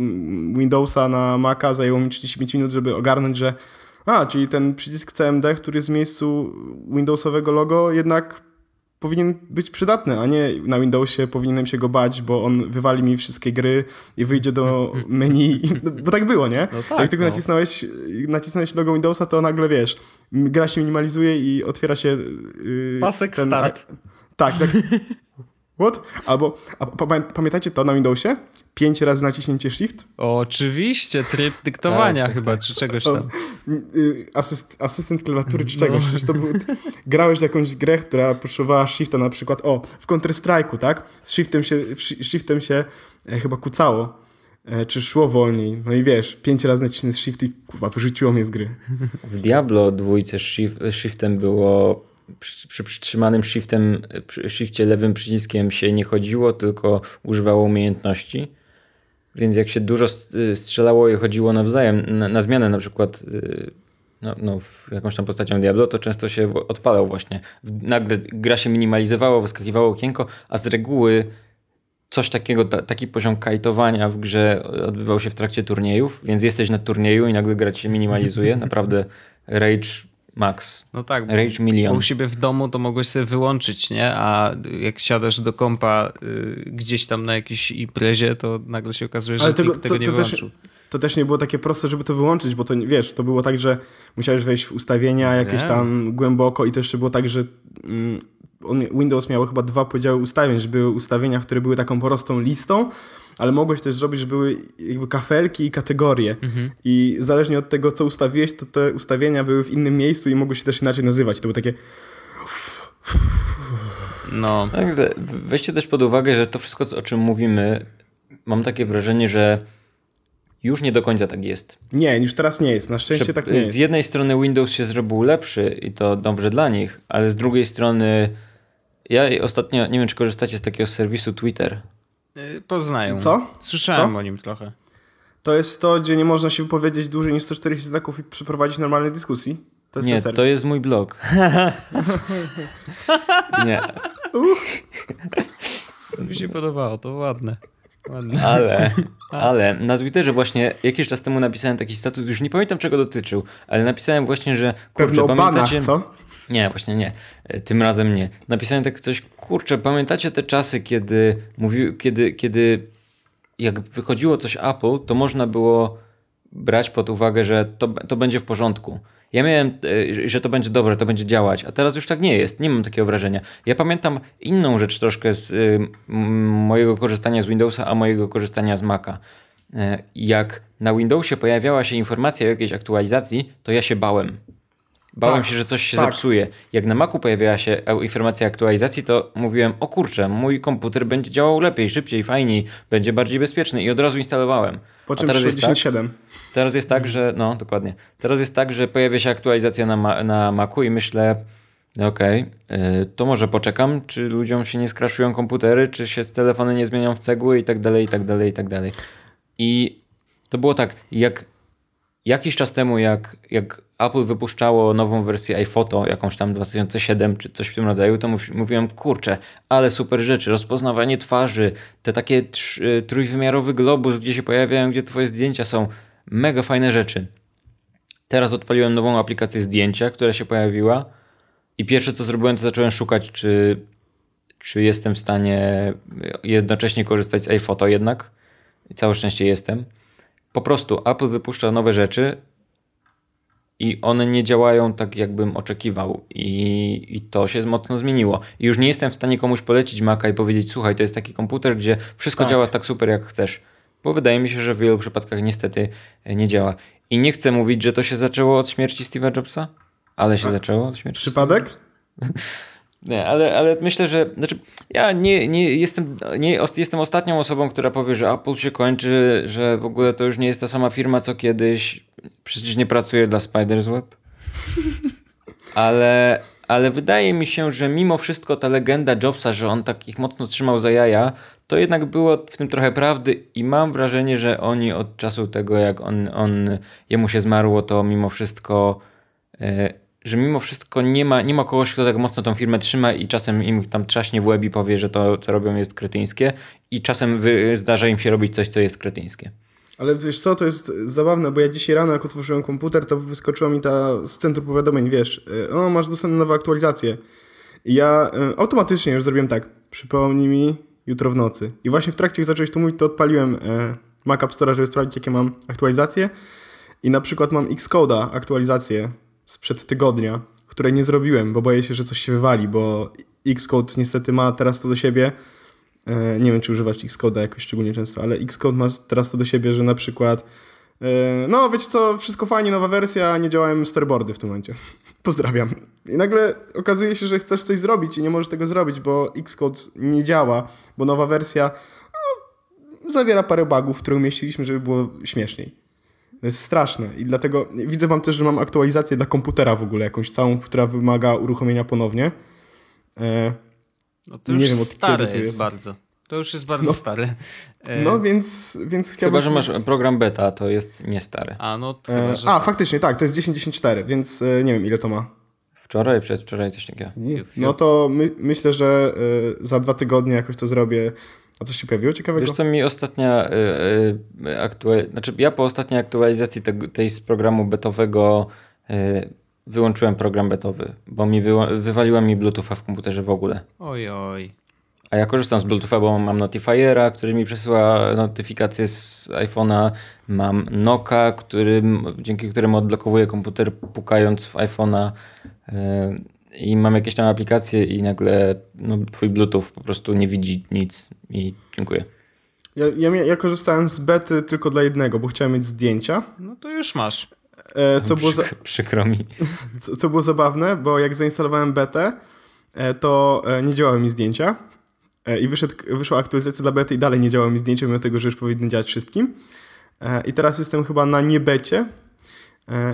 B: Windowsa na Maca zajęło mi 35 minut, żeby ogarnąć, że a, czyli ten przycisk CMD, który jest w miejscu Windowsowego logo, jednak powinien być przydatny, a nie na Windowsie powinienem się go bać, bo on wywali mi wszystkie gry i wyjdzie do menu, bo tak było, nie? No tak, Jak tylko no. nacisnąłeś, nacisnąłeś logo Windowsa, to nagle wiesz, gra się minimalizuje i otwiera się...
A: Yy, Pasek ten, start.
B: Tak, tak. What? Albo, a pamiętacie to na Windowsie? Pięć razy naciśnięcie Shift?
A: Oczywiście, tryb dyktowania tak, chyba, tak. czy czegoś tam.
B: Y, asyst, asystent klawiatury czy czegoś. No. To był, grałeś jakąś grę, która potrzebowała Shifta na przykład, o, w Counter-Strike'u, tak? Z Shiftem się, shiftem się e, chyba kucało. E, czy szło wolniej. No i wiesz, pięć razy nacisnąć Shift i kurwa, wyrzuciło mnie z gry.
C: W Diablo dwójce shift, Shiftem było przy, przy przytrzymanym shiftem, przy shifcie lewym przyciskiem się nie chodziło, tylko używało umiejętności. Więc jak się dużo strzelało i chodziło nawzajem, na, na zmianę na przykład y, no, no, jakąś tam postacią Diablo, to często się odpalał właśnie. Nagle gra się minimalizowała, wyskakiwało okienko, a z reguły coś takiego, taki poziom kajtowania w grze odbywał się w trakcie turniejów, więc jesteś na turnieju i nagle gra ci się minimalizuje. Naprawdę rage max.
A: No tak,
C: Rage Million.
A: u siebie w domu to mogłeś sobie wyłączyć, nie? A jak siadasz do kompa y, gdzieś tam na jakiejś imprezie, to nagle się okazuje, że Ale tego, tego to, nie to wyłączył.
B: Też, to też nie było takie proste, żeby to wyłączyć, bo to wiesz, to było tak, że musiałeś wejść w ustawienia jakieś nie. tam głęboko i też było tak, że mm, Windows miał chyba dwa podziały ustawień, że były ustawienia, które były taką prostą listą, ale mogłeś też zrobić, że były jakby kafelki i kategorie. Mhm. I zależnie od tego, co ustawiłeś, to te ustawienia były w innym miejscu i mogły się też inaczej nazywać. To było takie...
C: No. Tak, weźcie też pod uwagę, że to wszystko, o czym mówimy, mam takie wrażenie, że już nie do końca tak jest.
B: Nie, już teraz nie jest. Na szczęście że tak nie jest.
C: Z jednej strony Windows się zrobił lepszy i to dobrze dla nich, ale z drugiej strony ja ostatnio, nie wiem czy korzystacie z takiego serwisu Twitter.
A: Y, poznają.
B: Co?
A: Słyszałem
B: Co?
A: o nim trochę.
B: To jest to, gdzie nie można się wypowiedzieć dłużej niż 140 znaków i przeprowadzić normalnej dyskusji?
C: To jest nie, to jest mój blog. nie.
A: To mi się podobało, to ładne. ładne.
C: Ale, ale na Twitterze właśnie jakiś czas temu napisałem taki status, już nie pamiętam czego dotyczył, ale napisałem właśnie, że
B: kurczę, Pewno pamiętacie... Banach, co?
C: Nie, właśnie nie. E, tym razem nie. Napisałem tak coś, kurczę, pamiętacie te czasy, kiedy mówił, kiedy, kiedy jak wychodziło coś Apple, to można było brać pod uwagę, że to, to będzie w porządku. Ja miałem, e, że to będzie dobre, to będzie działać, a teraz już tak nie jest. Nie mam takiego wrażenia. Ja pamiętam inną rzecz troszkę z y, mojego korzystania z Windowsa, a mojego korzystania z Maca. Jak na Windowsie pojawiała się informacja o jakiejś aktualizacji, to ja się bałem. Bałem tak, się, że coś się tak. zepsuje. Jak na Macu pojawiała się informacja aktualizacji, to mówiłem, o kurczę, mój komputer będzie działał lepiej, szybciej, fajniej, będzie bardziej bezpieczny i od razu instalowałem.
B: Po czym teraz jest, tak,
C: teraz jest tak, że, no dokładnie, teraz jest tak, że pojawia się aktualizacja na, na Macu i myślę, okej, okay, to może poczekam, czy ludziom się nie skraszują komputery, czy się telefony nie zmienią w cegły i tak dalej, i tak dalej, i tak dalej. I to było tak, jak jakiś czas temu, jak, jak Apple wypuszczało nową wersję iPhoto, jakąś tam 2007 czy coś w tym rodzaju, to mówiłem, kurczę, ale super rzeczy, rozpoznawanie twarzy, te takie tr trójwymiarowy globus, gdzie się pojawiają, gdzie twoje zdjęcia są, mega fajne rzeczy. Teraz odpaliłem nową aplikację zdjęcia, która się pojawiła i pierwsze co zrobiłem, to zacząłem szukać, czy, czy jestem w stanie jednocześnie korzystać z iPhoto jednak. I całe szczęście jestem. Po prostu Apple wypuszcza nowe rzeczy i one nie działają tak, jakbym oczekiwał. I, I to się mocno zmieniło. I już nie jestem w stanie komuś polecić Maca i powiedzieć: Słuchaj, to jest taki komputer, gdzie wszystko tak. działa tak super, jak chcesz. Bo wydaje mi się, że w wielu przypadkach niestety nie działa. I nie chcę mówić, że to się zaczęło od śmierci Steve'a Jobsa, ale się A, zaczęło od śmierci.
B: Przypadek?
C: Nie, ale, ale myślę, że znaczy, ja nie, nie, jestem, nie jestem ostatnią osobą, która powie, że Apple się kończy, że w ogóle to już nie jest ta sama firma co kiedyś. Przecież nie pracuję dla Spider's Web. Ale, ale wydaje mi się, że mimo wszystko ta legenda Jobsa, że on tak ich mocno trzymał za jaja, to jednak było w tym trochę prawdy i mam wrażenie, że oni od czasu tego, jak on, on jemu się zmarło, to mimo wszystko. Yy, że mimo wszystko nie ma, nie ma kogoś, kto tak mocno tą firmę trzyma i czasem im tam trzaśnie w łeb i powie, że to, co robią jest kretyńskie i czasem wy, zdarza im się robić coś, co jest kretyńskie.
B: Ale wiesz co, to jest zabawne, bo ja dzisiaj rano, jak otworzyłem komputer, to wyskoczyła mi ta z centrum powiadomień, wiesz, e, o, masz dostępne nowe aktualizacje. I ja y, automatycznie już zrobiłem tak, przypomnij mi jutro w nocy. I właśnie w trakcie, jak zacząłeś to mówić, to odpaliłem y, Mac App Store, żeby sprawdzić, jakie mam aktualizacje. I na przykład mam Xcode'a aktualizację sprzed tygodnia, której nie zrobiłem, bo boję się, że coś się wywali, bo Xcode niestety ma teraz to do siebie, e, nie wiem czy używasz Xcode'a jakoś szczególnie często, ale Xcode ma teraz to do siebie, że na przykład e, no wiecie co, wszystko fajnie, nowa wersja, nie działają storyboardy w tym momencie. Pozdrawiam. I nagle okazuje się, że chcesz coś zrobić i nie możesz tego zrobić, bo Xcode nie działa, bo nowa wersja no, zawiera parę bugów, które umieściliśmy, żeby było śmieszniej. To jest straszne i dlatego widzę wam też, że mam aktualizację dla komputera w ogóle jakąś całą, która wymaga uruchomienia ponownie.
A: E, no to już nie wiem, od stare kiedy to jest, jest bardzo. To już jest bardzo
B: no,
A: stare.
B: E... No więc, więc
C: chciałbym... Chyba, że masz program beta, to jest nie stary.
A: A, no
B: to e, A, tak. faktycznie, tak, to jest 10.10.4, więc e, nie wiem ile to ma.
C: Wczoraj, przedwczoraj coś takiego.
B: No to my, myślę, że e, za dwa tygodnie jakoś to zrobię a coś się pojawiło ciekawego?
C: Wiesz co, mi ostatnia y, y, aktualizacja, znaczy ja po ostatniej aktualizacji te, tej z programu betowego y, wyłączyłem program betowy, bo mi wywaliła mi Bluetootha w komputerze w ogóle.
A: Oj, oj.
C: A ja korzystam z Bluetootha, bo mam Notifiera, który mi przesyła notyfikacje z iPhone'a. Mam Noka, który, dzięki któremu odblokowuję komputer pukając w iPhone'a i mam jakieś tam aplikacje i nagle no, twój Bluetooth po prostu nie widzi nic i dziękuję.
B: Ja, ja, ja korzystałem z bety tylko dla jednego, bo chciałem mieć zdjęcia.
A: No to już masz.
B: E, co było za...
C: Przykro mi.
B: Co, co, było zabawne, bo jak zainstalowałem betę, e, to e, nie działały mi zdjęcia. E, I wyszedł, wyszła aktualizacja dla bety i dalej nie działały mi zdjęcia, mimo tego, że już powinny działać wszystkim. E, I teraz jestem chyba na niebecie,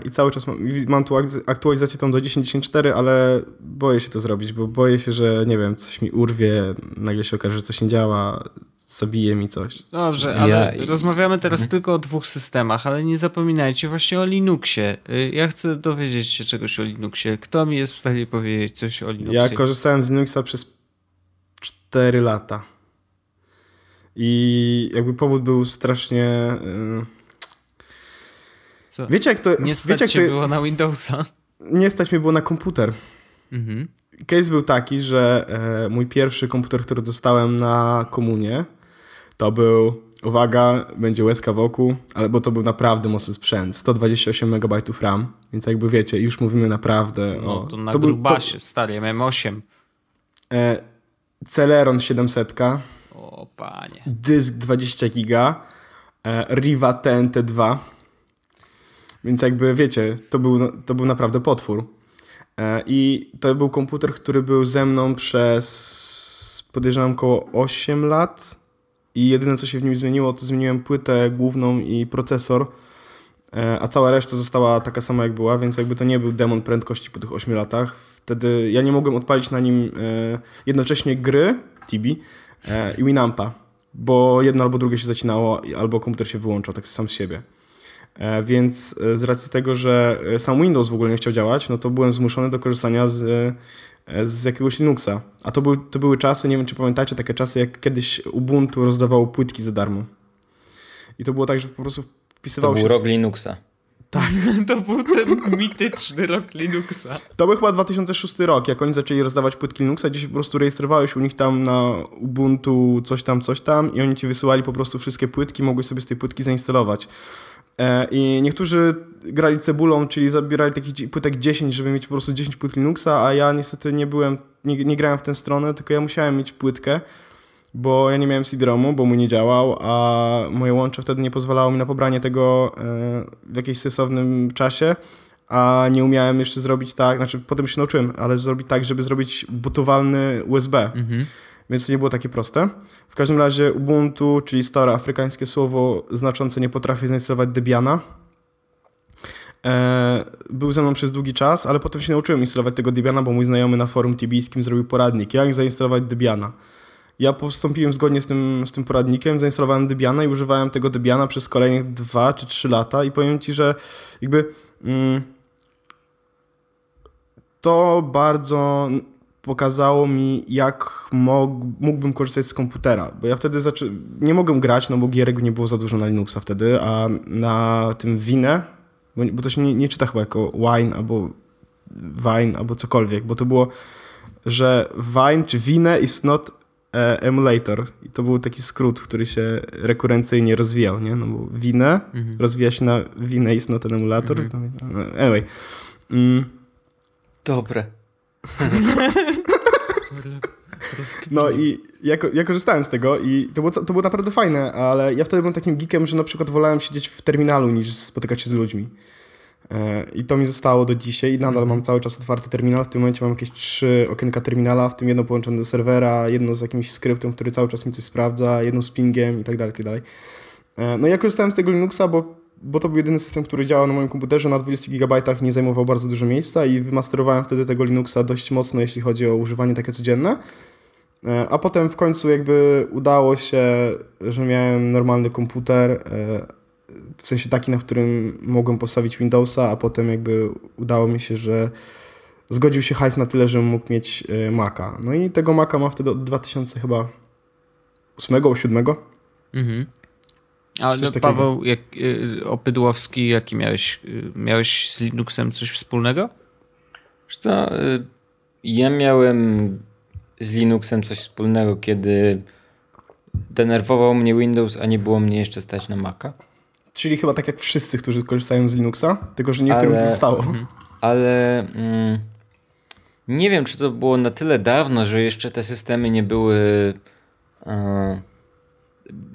B: i cały czas mam, mam tu aktualizację tą do 10.10.4, ale boję się to zrobić, bo boję się, że nie wiem, coś mi urwie, nagle się okaże, że coś nie działa, zabije mi coś.
A: Dobrze, ale ja... rozmawiamy teraz mhm. tylko o dwóch systemach, ale nie zapominajcie właśnie o Linuxie. Y, ja chcę dowiedzieć się czegoś o Linuxie. Kto mi jest w stanie powiedzieć coś o Linuxie?
B: Ja korzystałem z Linuxa przez 4 lata. I jakby powód był strasznie... Yy
A: co? Wiecie jak to... Nie stać wiecie, jak to, było na Windowsa?
B: Nie stać mi było na komputer. Mhm. Case był taki, że e, mój pierwszy komputer, który dostałem na komunie, to był uwaga, będzie łezka wokół, ale bo to był naprawdę mocny sprzęt. 128 MB RAM, więc jakby wiecie, już mówimy naprawdę
A: no,
B: o...
A: to na to grubasie, był, to... stary, ja miałem 8.
B: E, Celeron 700.
A: O panie.
B: Dysk 20 giga. E, Riva TNT2. Więc jakby wiecie, to był, to był naprawdę potwór. E, I to był komputer, który był ze mną przez podejrzewam około 8 lat. I jedyne co się w nim zmieniło, to zmieniłem płytę główną i procesor. E, a cała reszta została taka sama jak była, więc jakby to nie był demon prędkości po tych 8 latach. Wtedy ja nie mogłem odpalić na nim jednocześnie gry Tibi i Winampa, bo jedno albo drugie się zacinało, albo komputer się wyłączał tak sam z siebie. E, więc e, z racji tego, że e, sam Windows w ogóle nie chciał działać, no to byłem zmuszony do korzystania z, z jakiegoś Linuxa. A to, był, to były czasy, nie wiem czy pamiętacie, takie czasy jak kiedyś Ubuntu rozdawało płytki za darmo. I to było tak, że po prostu wpisywało
C: się... To był rok Linuxa.
A: Tak. to był ten mityczny rok Linuxa.
B: To był chyba 2006 rok, jak oni zaczęli rozdawać płytki Linuxa, gdzieś po prostu rejestrowałeś u nich tam na Ubuntu coś tam, coś tam i oni ci wysyłali po prostu wszystkie płytki, mogłeś sobie z tej płytki zainstalować. E, I niektórzy grali cebulą, czyli zabierali takich płytek 10, żeby mieć po prostu 10 płyt Linuxa, a ja niestety nie byłem, nie, nie grałem w tę stronę, tylko ja musiałem mieć płytkę, bo ja nie miałem CD-ROMu, bo mu nie działał, a moje łącze wtedy nie pozwalało mi na pobranie tego e, w jakimś sensownym czasie, a nie umiałem jeszcze zrobić tak, znaczy potem się nauczyłem, ale zrobić tak, żeby zrobić butowalny USB. Mhm więc to nie było takie proste. W każdym razie Ubuntu, czyli stare afrykańskie słowo znaczące nie potrafi zainstalować Debiana. E, był ze mną przez długi czas, ale potem się nauczyłem instalować tego Debiana, bo mój znajomy na forum tibijskim zrobił poradnik, jak zainstalować Debiana. Ja postąpiłem zgodnie z tym, z tym poradnikiem, zainstalowałem Debiana i używałem tego Debiana przez kolejnych dwa czy trzy lata i powiem Ci, że jakby mm, to bardzo pokazało mi, jak mógłbym korzystać z komputera, bo ja wtedy zaczę... nie mogłem grać, no bo gierek nie było za dużo na Linuxa wtedy, a na tym Wine, bo, bo to się nie, nie czyta chyba jako Wine albo Wine albo cokolwiek, bo to było, że Wine czy Wine is not e, emulator i to był taki skrót, który się rekurencyjnie rozwijał, nie? No bo Wine mhm. rozwija się na Wine is not an emulator. Mhm. No, anyway. Mm.
C: Dobre.
B: No i ja, ja, korzystałem z tego i to było, to było naprawdę fajne, ale ja wtedy byłem takim geekiem, że na przykład wolałem siedzieć w terminalu niż spotykać się z ludźmi. E, I to mi zostało do dzisiaj i nadal mam cały czas otwarty terminal. W tym momencie mam jakieś trzy okienka terminala, w tym jedno połączone do serwera, jedno z jakimś skryptem, który cały czas mi coś sprawdza, jedno z pingiem i tak dalej, tak dalej. E, no ja korzystałem z tego Linuxa, bo bo to był jedyny system, który działał na moim komputerze na 20 GB, nie zajmował bardzo dużo miejsca i wymasterowałem wtedy tego Linuxa dość mocno, jeśli chodzi o używanie takie codzienne. E, a potem w końcu jakby udało się, że miałem normalny komputer, e, w sensie taki, na którym mogłem postawić Windowsa, a potem jakby udało mi się, że zgodził się hajs na tyle, żebym mógł mieć e, Maca. No i tego Maca mam wtedy od 2000 chyba 8, 7. Mhm.
A: A no, Paweł jak, y, Opydłowski, jaki miałeś? Y, miałeś z Linuxem coś wspólnego?
C: Wiesz co, y, ja miałem z Linuxem coś wspólnego, kiedy denerwował mnie Windows, a nie było mnie jeszcze stać na Maca.
B: Czyli chyba tak jak wszyscy, którzy korzystają z Linuxa, tylko że niektórym ale, to zostało. Mhm.
C: Ale mm, nie wiem, czy to było na tyle dawno, że jeszcze te systemy nie były... Yy,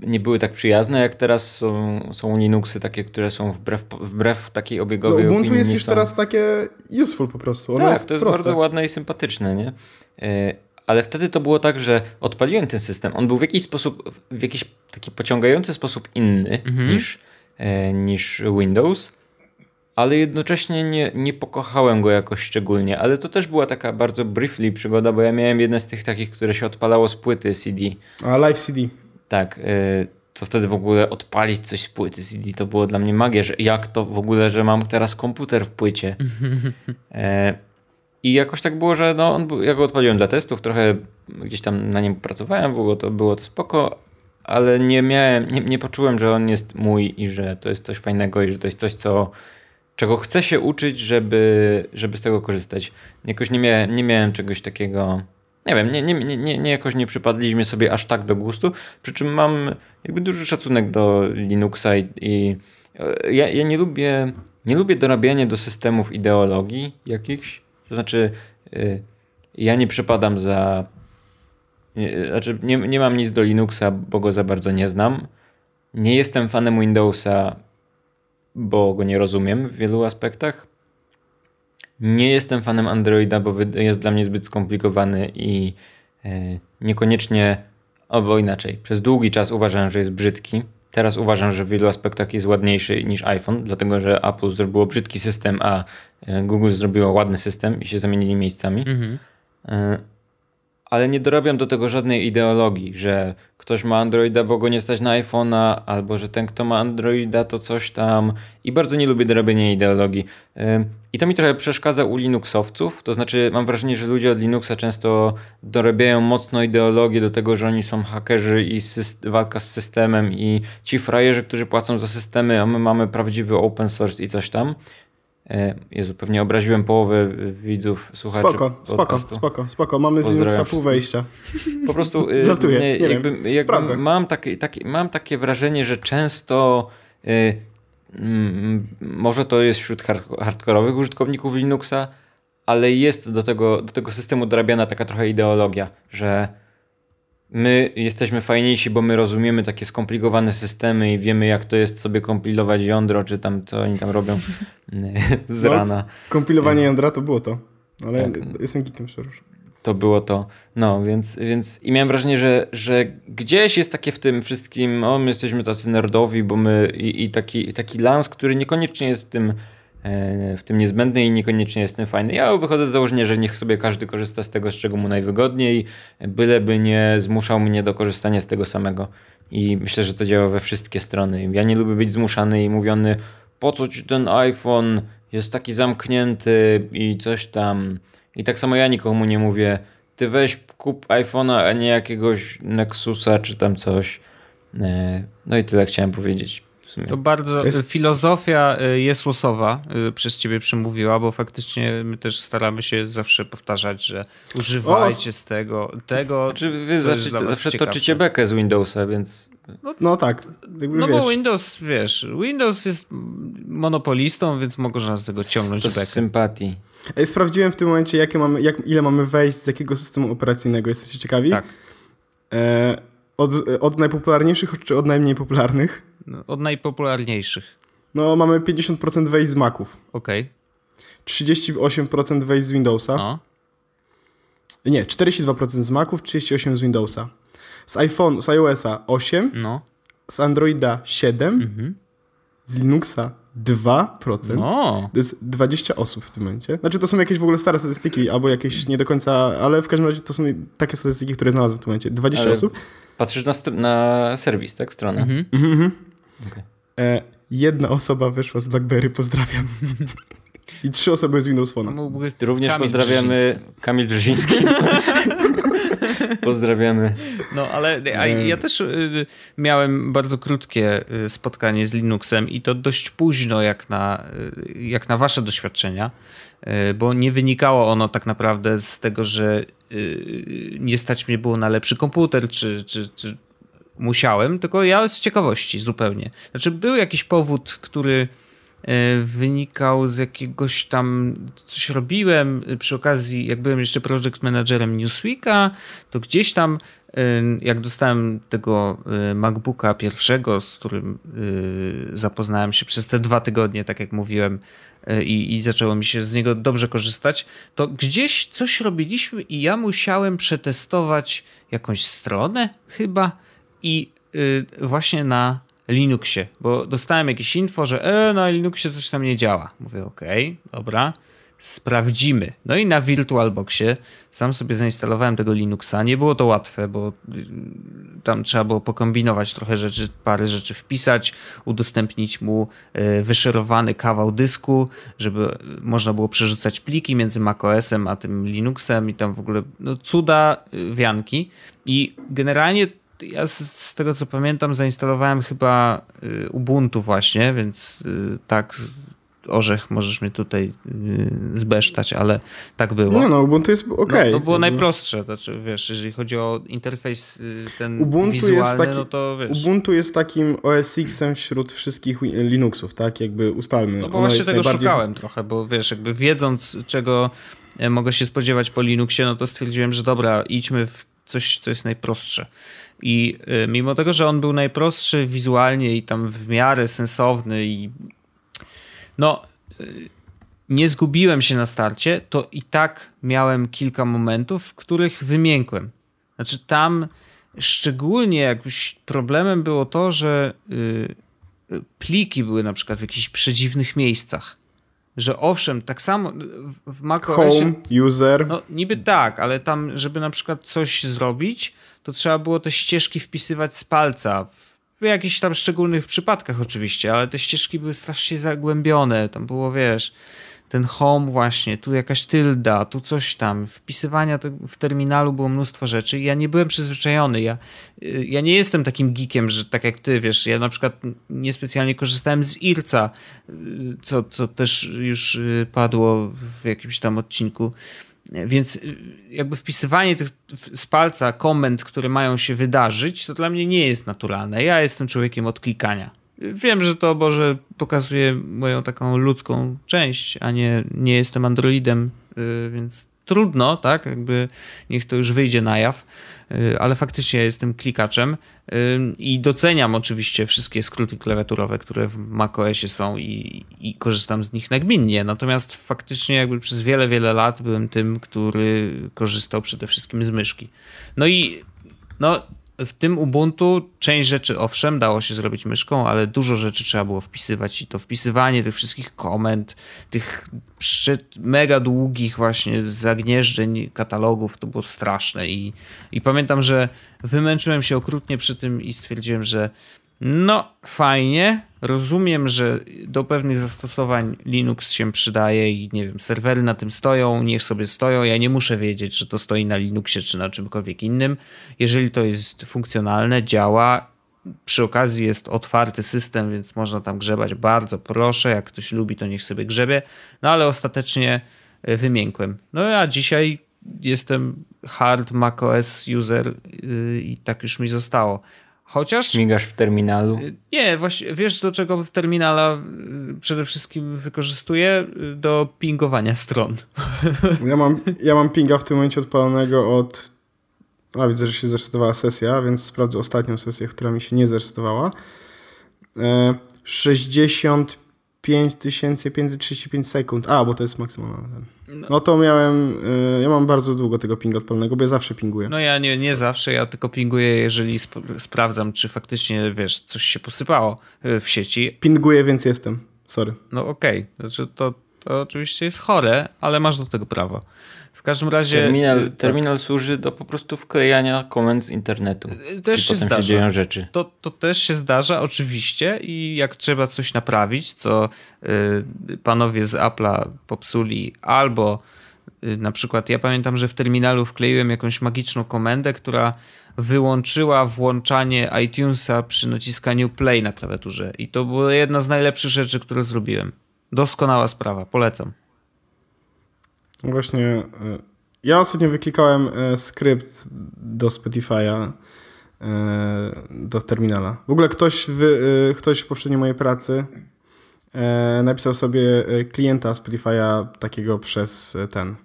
C: nie były tak przyjazne, jak teraz są, są Linuxy takie, które są wbrew, wbrew takiej obiegowej no,
B: Ubuntu jest już są... teraz takie useful po prostu. Ono
C: tak,
B: jest
C: to jest proste. bardzo ładne i sympatyczne, nie? E, ale wtedy to było tak, że odpaliłem ten system. On był w jakiś sposób, w jakiś taki pociągający sposób inny mhm. niż, e, niż Windows, ale jednocześnie nie, nie pokochałem go jakoś szczególnie. Ale to też była taka bardzo briefly przygoda, bo ja miałem jedne z tych takich, które się odpalało z płyty CD.
B: A live CD.
C: Tak, to y, wtedy w ogóle odpalić coś z płyty CD to było dla mnie magia, że jak to w ogóle, że mam teraz komputer w płycie. E, I jakoś tak było, że no, on, ja go odpaliłem dla testów, trochę gdzieś tam na nim pracowałem, było to, było to spoko, ale nie miałem, nie, nie poczułem, że on jest mój i że to jest coś fajnego i że to jest coś, co czego chcę się uczyć, żeby, żeby z tego korzystać. Jakoś nie miałem, nie miałem czegoś takiego nie wiem, nie, nie, nie, nie jakoś nie przypadliśmy sobie aż tak do gustu, przy czym mam jakby duży szacunek do Linuxa i, i e, ja, ja nie lubię nie lubię dorabiania do systemów ideologii jakichś, to znaczy y, ja nie przepadam za znaczy nie, nie mam nic do Linuxa, bo go za bardzo nie znam. Nie jestem fanem Windowsa, bo go nie rozumiem w wielu aspektach. Nie jestem fanem Androida, bo jest dla mnie zbyt skomplikowany i e, niekoniecznie, albo inaczej, przez długi czas uważałem, że jest brzydki. Teraz uważam, że w wielu aspektach jest ładniejszy niż iPhone, dlatego że Apple zrobiło brzydki system, a e, Google zrobiło ładny system i się zamienili miejscami. Mhm. Ale nie dorabiam do tego żadnej ideologii, że ktoś ma Androida, bo go nie stać na iPhone'a, albo że ten, kto ma Androida, to coś tam. I bardzo nie lubię dorabiania ideologii. I to mi trochę przeszkadza u Linuxowców. To znaczy, mam wrażenie, że ludzie od Linuxa często dorabiają mocno ideologię do tego, że oni są hakerzy i walka z systemem, i ci frajerzy, którzy płacą za systemy, a my mamy prawdziwy open source i coś tam. E, Jezu, pewnie obraziłem połowę widzów, słuchaczy
B: Spoko, spoko, spoko, spoko. Mamy z Linuxa pół wejścia.
C: Po prostu y, Żartuję, nie, jakby, jakby mam, takie, takie, mam takie wrażenie, że często y, mm, może to jest wśród hardkorowych użytkowników Linuxa, ale jest do tego, do tego systemu dorabiana taka trochę ideologia, że my jesteśmy fajniejsi, bo my rozumiemy takie skomplikowane systemy i wiemy, jak to jest sobie kompilować jądro, czy tam co oni tam robią z no, rana.
B: Kompilowanie jądra to było to, ale tak. jestem gitem, przepraszam.
C: To było to. No, więc, więc i miałem wrażenie, że, że gdzieś jest takie w tym wszystkim, o, my jesteśmy tacy nerdowi, bo my i, i taki, taki lans, który niekoniecznie jest w tym w tym niezbędny i niekoniecznie jest tym fajny. Ja wychodzę z założenia, że niech sobie każdy korzysta z tego, z czego mu najwygodniej, byleby nie zmuszał mnie do korzystania z tego samego. I myślę, że to działa we wszystkie strony. Ja nie lubię być zmuszany i mówiony, po co ci ten iPhone jest taki zamknięty i coś tam. I tak samo ja nikomu nie mówię, ty weź kup iPhone'a, a nie jakiegoś Nexusa czy tam coś. E, no i tyle chciałem powiedzieć
A: sumie. To bardzo jest... filozofia y, jest losowa y, przez ciebie przemówiła, bo faktycznie my też staramy się zawsze powtarzać, że używajcie o, z tego, tego.
C: Znaczy wy zawsze, zawsze toczycie bekę z Windowsa, więc.
B: No, no tak.
A: no wiesz. bo Windows, wiesz, Windows jest monopolistą, więc można z tego ciągnąć bekę.
C: sympatii.
B: Ej, sprawdziłem w tym momencie, jakie mamy, jak, ile mamy wejść z jakiego systemu operacyjnego. Jesteście ciekawi? Tak. E, od, od najpopularniejszych czy od najmniej popularnych?
A: No, od najpopularniejszych.
B: No, mamy 50% wejść z Maców.
A: Okej. Okay.
B: 38% wejść z Windowsa. No. Nie, 42% z Maców, 38% z Windowsa. Z iPhone, z iOSa 8. No. Z Androida 7. Mhm. Z Linuxa 2%. No. To jest 20 osób w tym momencie. Znaczy to są jakieś w ogóle stare statystyki, albo jakieś nie do końca, ale w każdym razie to są takie statystyki, które znalazłem w tym momencie. 20 ale osób.
C: Patrzysz na, na serwis, tak? Stronę. Mhm. mhm.
B: Okay. E, jedna osoba wyszła z BlackBerry, pozdrawiam. I trzy osoby z Windows Phone.
C: Również Kamil pozdrawiamy Brzeziński. Kamil Brzeziński. pozdrawiamy.
A: No, ale ja też y, miałem bardzo krótkie y, spotkanie z Linuxem i to dość późno jak na, y, jak na wasze doświadczenia, bo nie wynikało ono tak naprawdę z tego, że nie stać mnie było na lepszy komputer, czy, czy, czy musiałem, tylko ja z ciekawości zupełnie. Znaczy, był jakiś powód, który e, wynikał z jakiegoś tam, coś robiłem przy okazji, jak byłem jeszcze project managerem Newsweeka, to gdzieś tam, e, jak dostałem tego e, MacBooka pierwszego, z którym zapoznałem się przez te dwa tygodnie, tak jak mówiłem, i, i zaczęło mi się z niego dobrze korzystać, to gdzieś coś robiliśmy i ja musiałem przetestować jakąś stronę chyba i y, właśnie na Linuxie, bo dostałem jakieś info, że e, na Linuxie coś tam nie działa. Mówię, okej, dobra, sprawdzimy. No i na VirtualBoxie sam sobie zainstalowałem tego Linuxa. Nie było to łatwe, bo y, tam trzeba było pokombinować trochę rzeczy, parę rzeczy wpisać, udostępnić mu y, wyszerowany kawał dysku, żeby można było przerzucać pliki między macOSem a tym Linuxem i tam w ogóle no, cuda wianki. I generalnie ja z, z, tego co pamiętam zainstalowałem chyba y, Ubuntu właśnie, więc y, tak orzech, możesz mnie tutaj yy, zbesztać, ale tak było.
B: Nie no, Ubuntu jest ok. No,
A: to było najprostsze, znaczy wiesz, jeżeli chodzi o interfejs ten Ubuntu wizualny, jest taki, no to wiesz.
B: Ubuntu jest takim OS X-em wśród wszystkich Linuxów, tak? Jakby ustalmy.
A: No bo właśnie tego szukałem trochę, bo wiesz, jakby wiedząc czego e, mogę się spodziewać po Linuxie, no to stwierdziłem, że dobra, idźmy w coś, co jest najprostsze. I y, mimo tego, że on był najprostszy wizualnie i tam w miarę sensowny i no y, nie zgubiłem się na starcie, to i tak miałem kilka momentów, w których wymiękłem. Znaczy tam szczególnie jakimś problemem było to, że y, pliki były na przykład w jakichś przedziwnych miejscach że owszem, tak samo w macOSie...
B: Home, user...
A: No niby tak, ale tam, żeby na przykład coś zrobić, to trzeba było te ścieżki wpisywać z palca. W jakichś tam szczególnych przypadkach oczywiście, ale te ścieżki były strasznie zagłębione. Tam było, wiesz ten home właśnie, tu jakaś tylda, tu coś tam. Wpisywania w terminalu było mnóstwo rzeczy i ja nie byłem przyzwyczajony. Ja, y, ja nie jestem takim geekiem, że tak jak ty, wiesz, ja na przykład niespecjalnie korzystałem z IRCA, y, co, co też już y, padło w jakimś tam odcinku. Więc jakby wpisywanie tych z palca komend, które mają się wydarzyć, to dla mnie nie jest naturalne. Ja jestem człowiekiem od klikania. Wiem, że to Boże pokazuje moją taką ludzką część, a nie, nie jestem androidem, y, więc trudno, tak? Jakby niech to już wyjdzie na jaw, y, ale faktycznie jestem klikaczem y, i doceniam oczywiście wszystkie skróty klawiaturowe, które w macOSie są i, i korzystam z nich nagminnie. Natomiast faktycznie jakby przez wiele, wiele lat byłem tym, który korzystał przede wszystkim z myszki. No i no, w tym Ubuntu część rzeczy owszem dało się zrobić myszką, ale dużo rzeczy trzeba było wpisywać i to wpisywanie tych wszystkich komend, tych mega długich właśnie zagnieżdżeń katalogów to było straszne i, i pamiętam, że wymęczyłem się okrutnie przy tym i stwierdziłem, że no, fajnie. Rozumiem, że do pewnych zastosowań Linux się przydaje i nie wiem, serwery na tym stoją, niech sobie stoją. Ja nie muszę wiedzieć, czy to stoi na Linuxie czy na czymkolwiek innym. Jeżeli to jest funkcjonalne, działa, przy okazji jest otwarty system, więc można tam grzebać. Bardzo proszę, jak ktoś lubi, to niech sobie grzebie. No ale ostatecznie e, wymiękłem. No ja dzisiaj jestem hard macOS user y, i tak już mi zostało. Chociaż.
C: Migasz w terminalu? Y,
A: nie, właśnie wiesz do czego terminala y, przede wszystkim wykorzystuję? Y, do pingowania stron.
B: Ja mam, ja mam pinga w tym momencie odpalonego od. A widzę, że się zrestartowała sesja, więc sprawdzę ostatnią sesję, która mi się nie zrestartowała. 60 5535 sekund. A, bo to jest maksymalne. No. no to miałem, y, ja mam bardzo długo tego pinga odpalnego, bo ja zawsze pinguję.
A: No ja nie, nie zawsze, ja tylko pinguję, jeżeli sp sprawdzam, czy faktycznie, wiesz, coś się posypało y, w sieci.
B: Pinguję, więc jestem. Sorry.
A: No okej, okay. znaczy to, to oczywiście jest chore, ale masz do tego prawo. Każdym razie.
C: Terminal, tak. terminal służy do po prostu wklejania komend z internetu.
A: Y, też
C: I
A: się zdarza.
C: Się dzieją rzeczy.
A: To, to też się zdarza, oczywiście, i jak trzeba coś naprawić, co y, panowie z Apple'a popsuli, albo y, na przykład ja pamiętam, że w terminalu wkleiłem jakąś magiczną komendę, która wyłączyła włączanie iTunesa przy naciskaniu play na klawiaturze. I to była jedna z najlepszych rzeczy, które zrobiłem. Doskonała sprawa, polecam.
B: Właśnie e, ja ostatnio wyklikałem e, skrypt do Spotify'a e, do terminala. W ogóle ktoś, w, ktoś w poprzedniej mojej pracy napisał sobie klienta Spotify'a takiego przez ten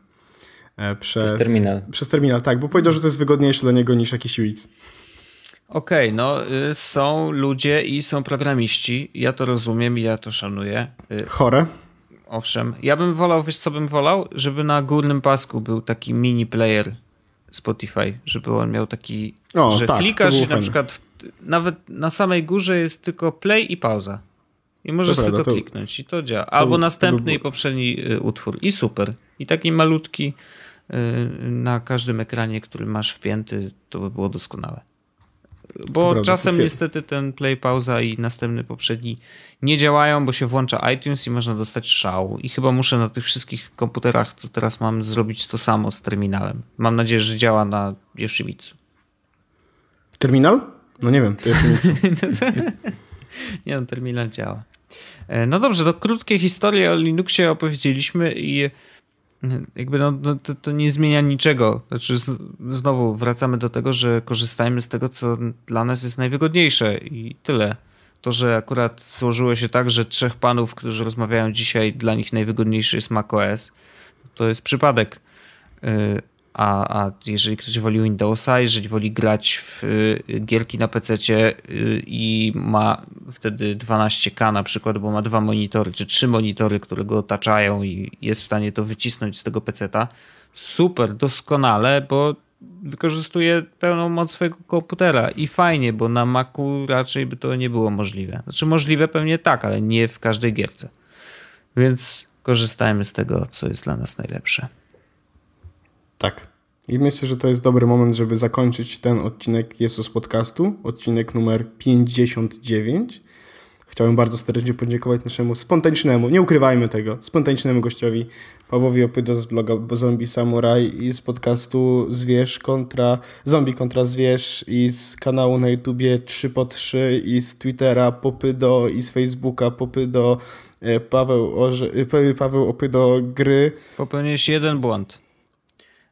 C: przez, przez, terminal.
B: Przez terminal, tak, bo powiedział, że to jest wygodniejsze dla niego niż jakiś UX.
A: Okej, okay, no y, są ludzie i są programiści. Ja to rozumiem i ja to szanuję.
B: Y, Chore
A: owszem. Ja bym wolał, wiesz co bym wolał? Żeby na górnym pasku był taki mini player Spotify, żeby on miał taki, o, że tak, klikasz i na przykład nawet na samej górze jest tylko play i pauza. I możesz sobie to, kliknąć i to działa. Albo to, następny to i poprzedni y, utwór. I super. I taki malutki y, na każdym ekranie, który masz wpięty, to by było doskonałe. Bo czasem niestety ten play, pauza i następny poprzedni nie działają, bo się włącza iTunes i można dostać szału. I chyba muszę na tych wszystkich komputerach, co teraz mam, zrobić to samo z terminalem. Mam nadzieję, że działa na Yoshimitsu.
B: Terminal? No nie wiem, to Yoshimitsu.
A: nie no, terminal działa. E, no dobrze, to krótkie historie o Linuxie opowiedzieliśmy i jakby no, no to, to, nie zmienia niczego. Znaczy z, znowu wracamy do tego, że korzystajmy z tego, co dla nas jest najwygodniejsze i tyle. To, że akurat złożyło się tak, że trzech panów, którzy rozmawiają dzisiaj, dla nich najwygodniejszy jest macOS, to jest przypadek. Y, a, a jeżeli ktoś woli Windowsa, jeżeli woli grać w y, gierki na PC y, i ma wtedy 12K na przykład, bo ma dwa monitory czy trzy monitory, które go otaczają i jest w stanie to wycisnąć z tego PC-ta, super, doskonale, bo wykorzystuje pełną moc swojego komputera i fajnie, bo na Macu raczej by to nie było możliwe. Znaczy możliwe pewnie tak, ale nie w każdej gierce. Więc korzystajmy z tego, co jest dla nas najlepsze.
B: Tak. I myślę, że to jest dobry moment, żeby zakończyć ten odcinek Jezus Podcastu, odcinek numer 59. Chciałbym bardzo serdecznie podziękować naszemu spontanicznemu, nie ukrywajmy tego, spontanicznemu gościowi Pawłowi Opydo z bloga Zombie Samurai i z podcastu Zwierz kontra Zombie kontra Zwierz i z kanału na YouTubie 3 po 3 i z Twittera Popydo i z Facebooka Popydo e, Paweł, Orze, e, Paweł Opydo gry.
A: Popełniłeś jeden błąd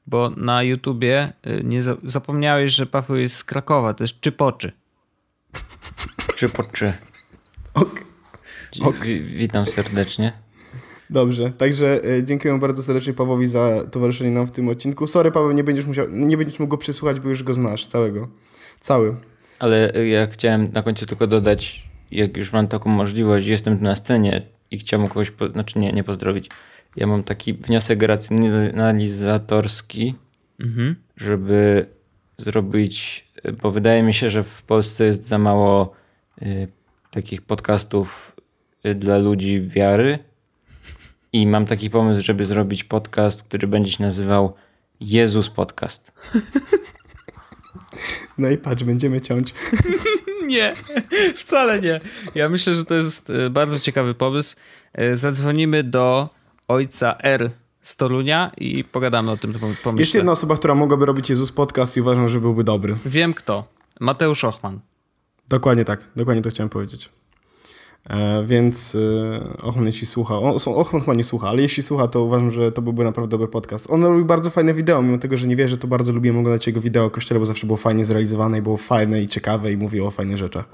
A: bo na YouTubie y, nie zapomniałeś, że Paweł jest z Krakowa, to jest Czypoczy.
C: Czypoczy. Ok. ok. Witam serdecznie.
B: Dobrze, także y, dziękuję bardzo serdecznie Pawłowi za towarzyszenie nam w tym odcinku. Sorry Paweł, nie będziesz, musiał, nie będziesz mógł go przysłuchać, bo już go znasz całego. Cały.
C: Ale y, ja chciałem na końcu tylko dodać, jak już mam taką możliwość, jestem tu na scenie i chciałbym kogoś, po, znaczy nie, nie pozdrowić, ja mam taki wniosek racjonalizatorski, mhm. żeby zrobić, bo wydaje mi się, że w Polsce jest za mało y, takich podcastów y, dla ludzi wiary. I mam taki pomysł, żeby zrobić podcast, który będzie się nazywał Jezus Podcast.
B: No i patrz, będziemy ciąć.
A: nie, wcale nie. Ja myślę, że to jest y, bardzo ciekawy pomysł. Y, zadzwonimy do ojca R z Torunia i pogadamy o tym pomyśle.
B: Jest jedna osoba, która mogłaby robić Jezus podcast i uważam, że byłby dobry.
A: Wiem kto. Mateusz Ochman.
B: Dokładnie tak. Dokładnie to chciałem powiedzieć. E, więc e, Ochman jeśli słucha, Ochman chyba nie słucha, ale jeśli słucha, to uważam, że to byłby naprawdę dobry podcast. On robi bardzo fajne wideo, mimo tego, że nie wierzę, to bardzo lubię oglądać jego wideo o kościele, bo zawsze było fajnie zrealizowane i było fajne i ciekawe i mówiło o fajnych rzeczach.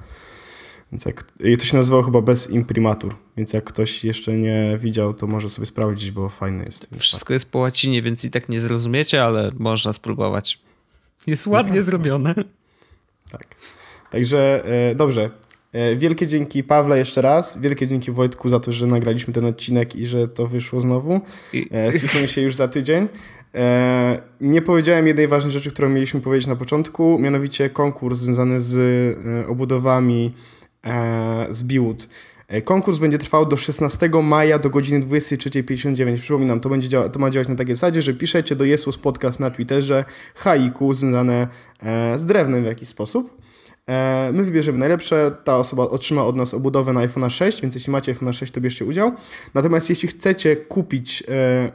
B: Więc jak, to się nazywało chyba bez imprimatur, więc jak ktoś jeszcze nie widział, to może sobie sprawdzić, bo fajne jest.
A: Wszystko jest po łacinie, więc i tak nie zrozumiecie, ale można spróbować. Jest ładnie tak. zrobione.
B: Tak. Także e, dobrze. E, wielkie dzięki Pawle jeszcze raz. Wielkie dzięki Wojtku za to, że nagraliśmy ten odcinek i że to wyszło znowu. E, słyszymy się już za tydzień. Nie powiedziałem jednej ważnej rzeczy, którą mieliśmy powiedzieć na początku, mianowicie konkurs związany z obudowami z Biłut. E, konkurs będzie trwał do 16 maja do godziny 23.59. Przypominam, to, będzie to ma działać na takiej zasadzie, że piszecie do Jesus Podcast na Twitterze haiku związane e, z drewnem w jakiś sposób. My wybierzemy najlepsze, ta osoba otrzyma od nas obudowę na iPhone 6, więc jeśli macie iPhone 6, to bierzcie udział. Natomiast jeśli chcecie kupić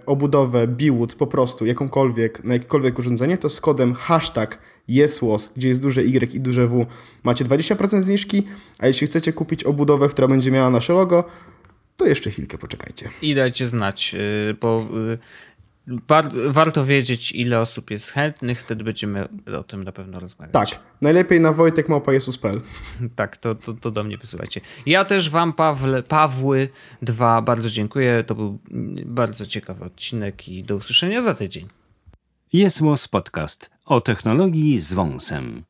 B: obudowę Biwood po prostu, jakąkolwiek, na jakiekolwiek urządzenie, to z kodem hashtag Jesłos, gdzie jest duże Y i duże W, macie 20% zniżki, a jeśli chcecie kupić obudowę, która będzie miała nasze logo, to jeszcze chwilkę poczekajcie.
A: I dajcie znać, y, bo y, warto wiedzieć, ile osób jest chętnych, wtedy będziemy o tym na pewno rozmawiać.
B: Tak, najlepiej na Wojtek Małpa Jezus.pl.
A: Tak, to, to, to do mnie wysyłajcie. Ja też wam, Pawle, Pawły dwa bardzo dziękuję. To był bardzo ciekawy odcinek i do usłyszenia za tydzień.
D: Jest Podcast o technologii z wąsem.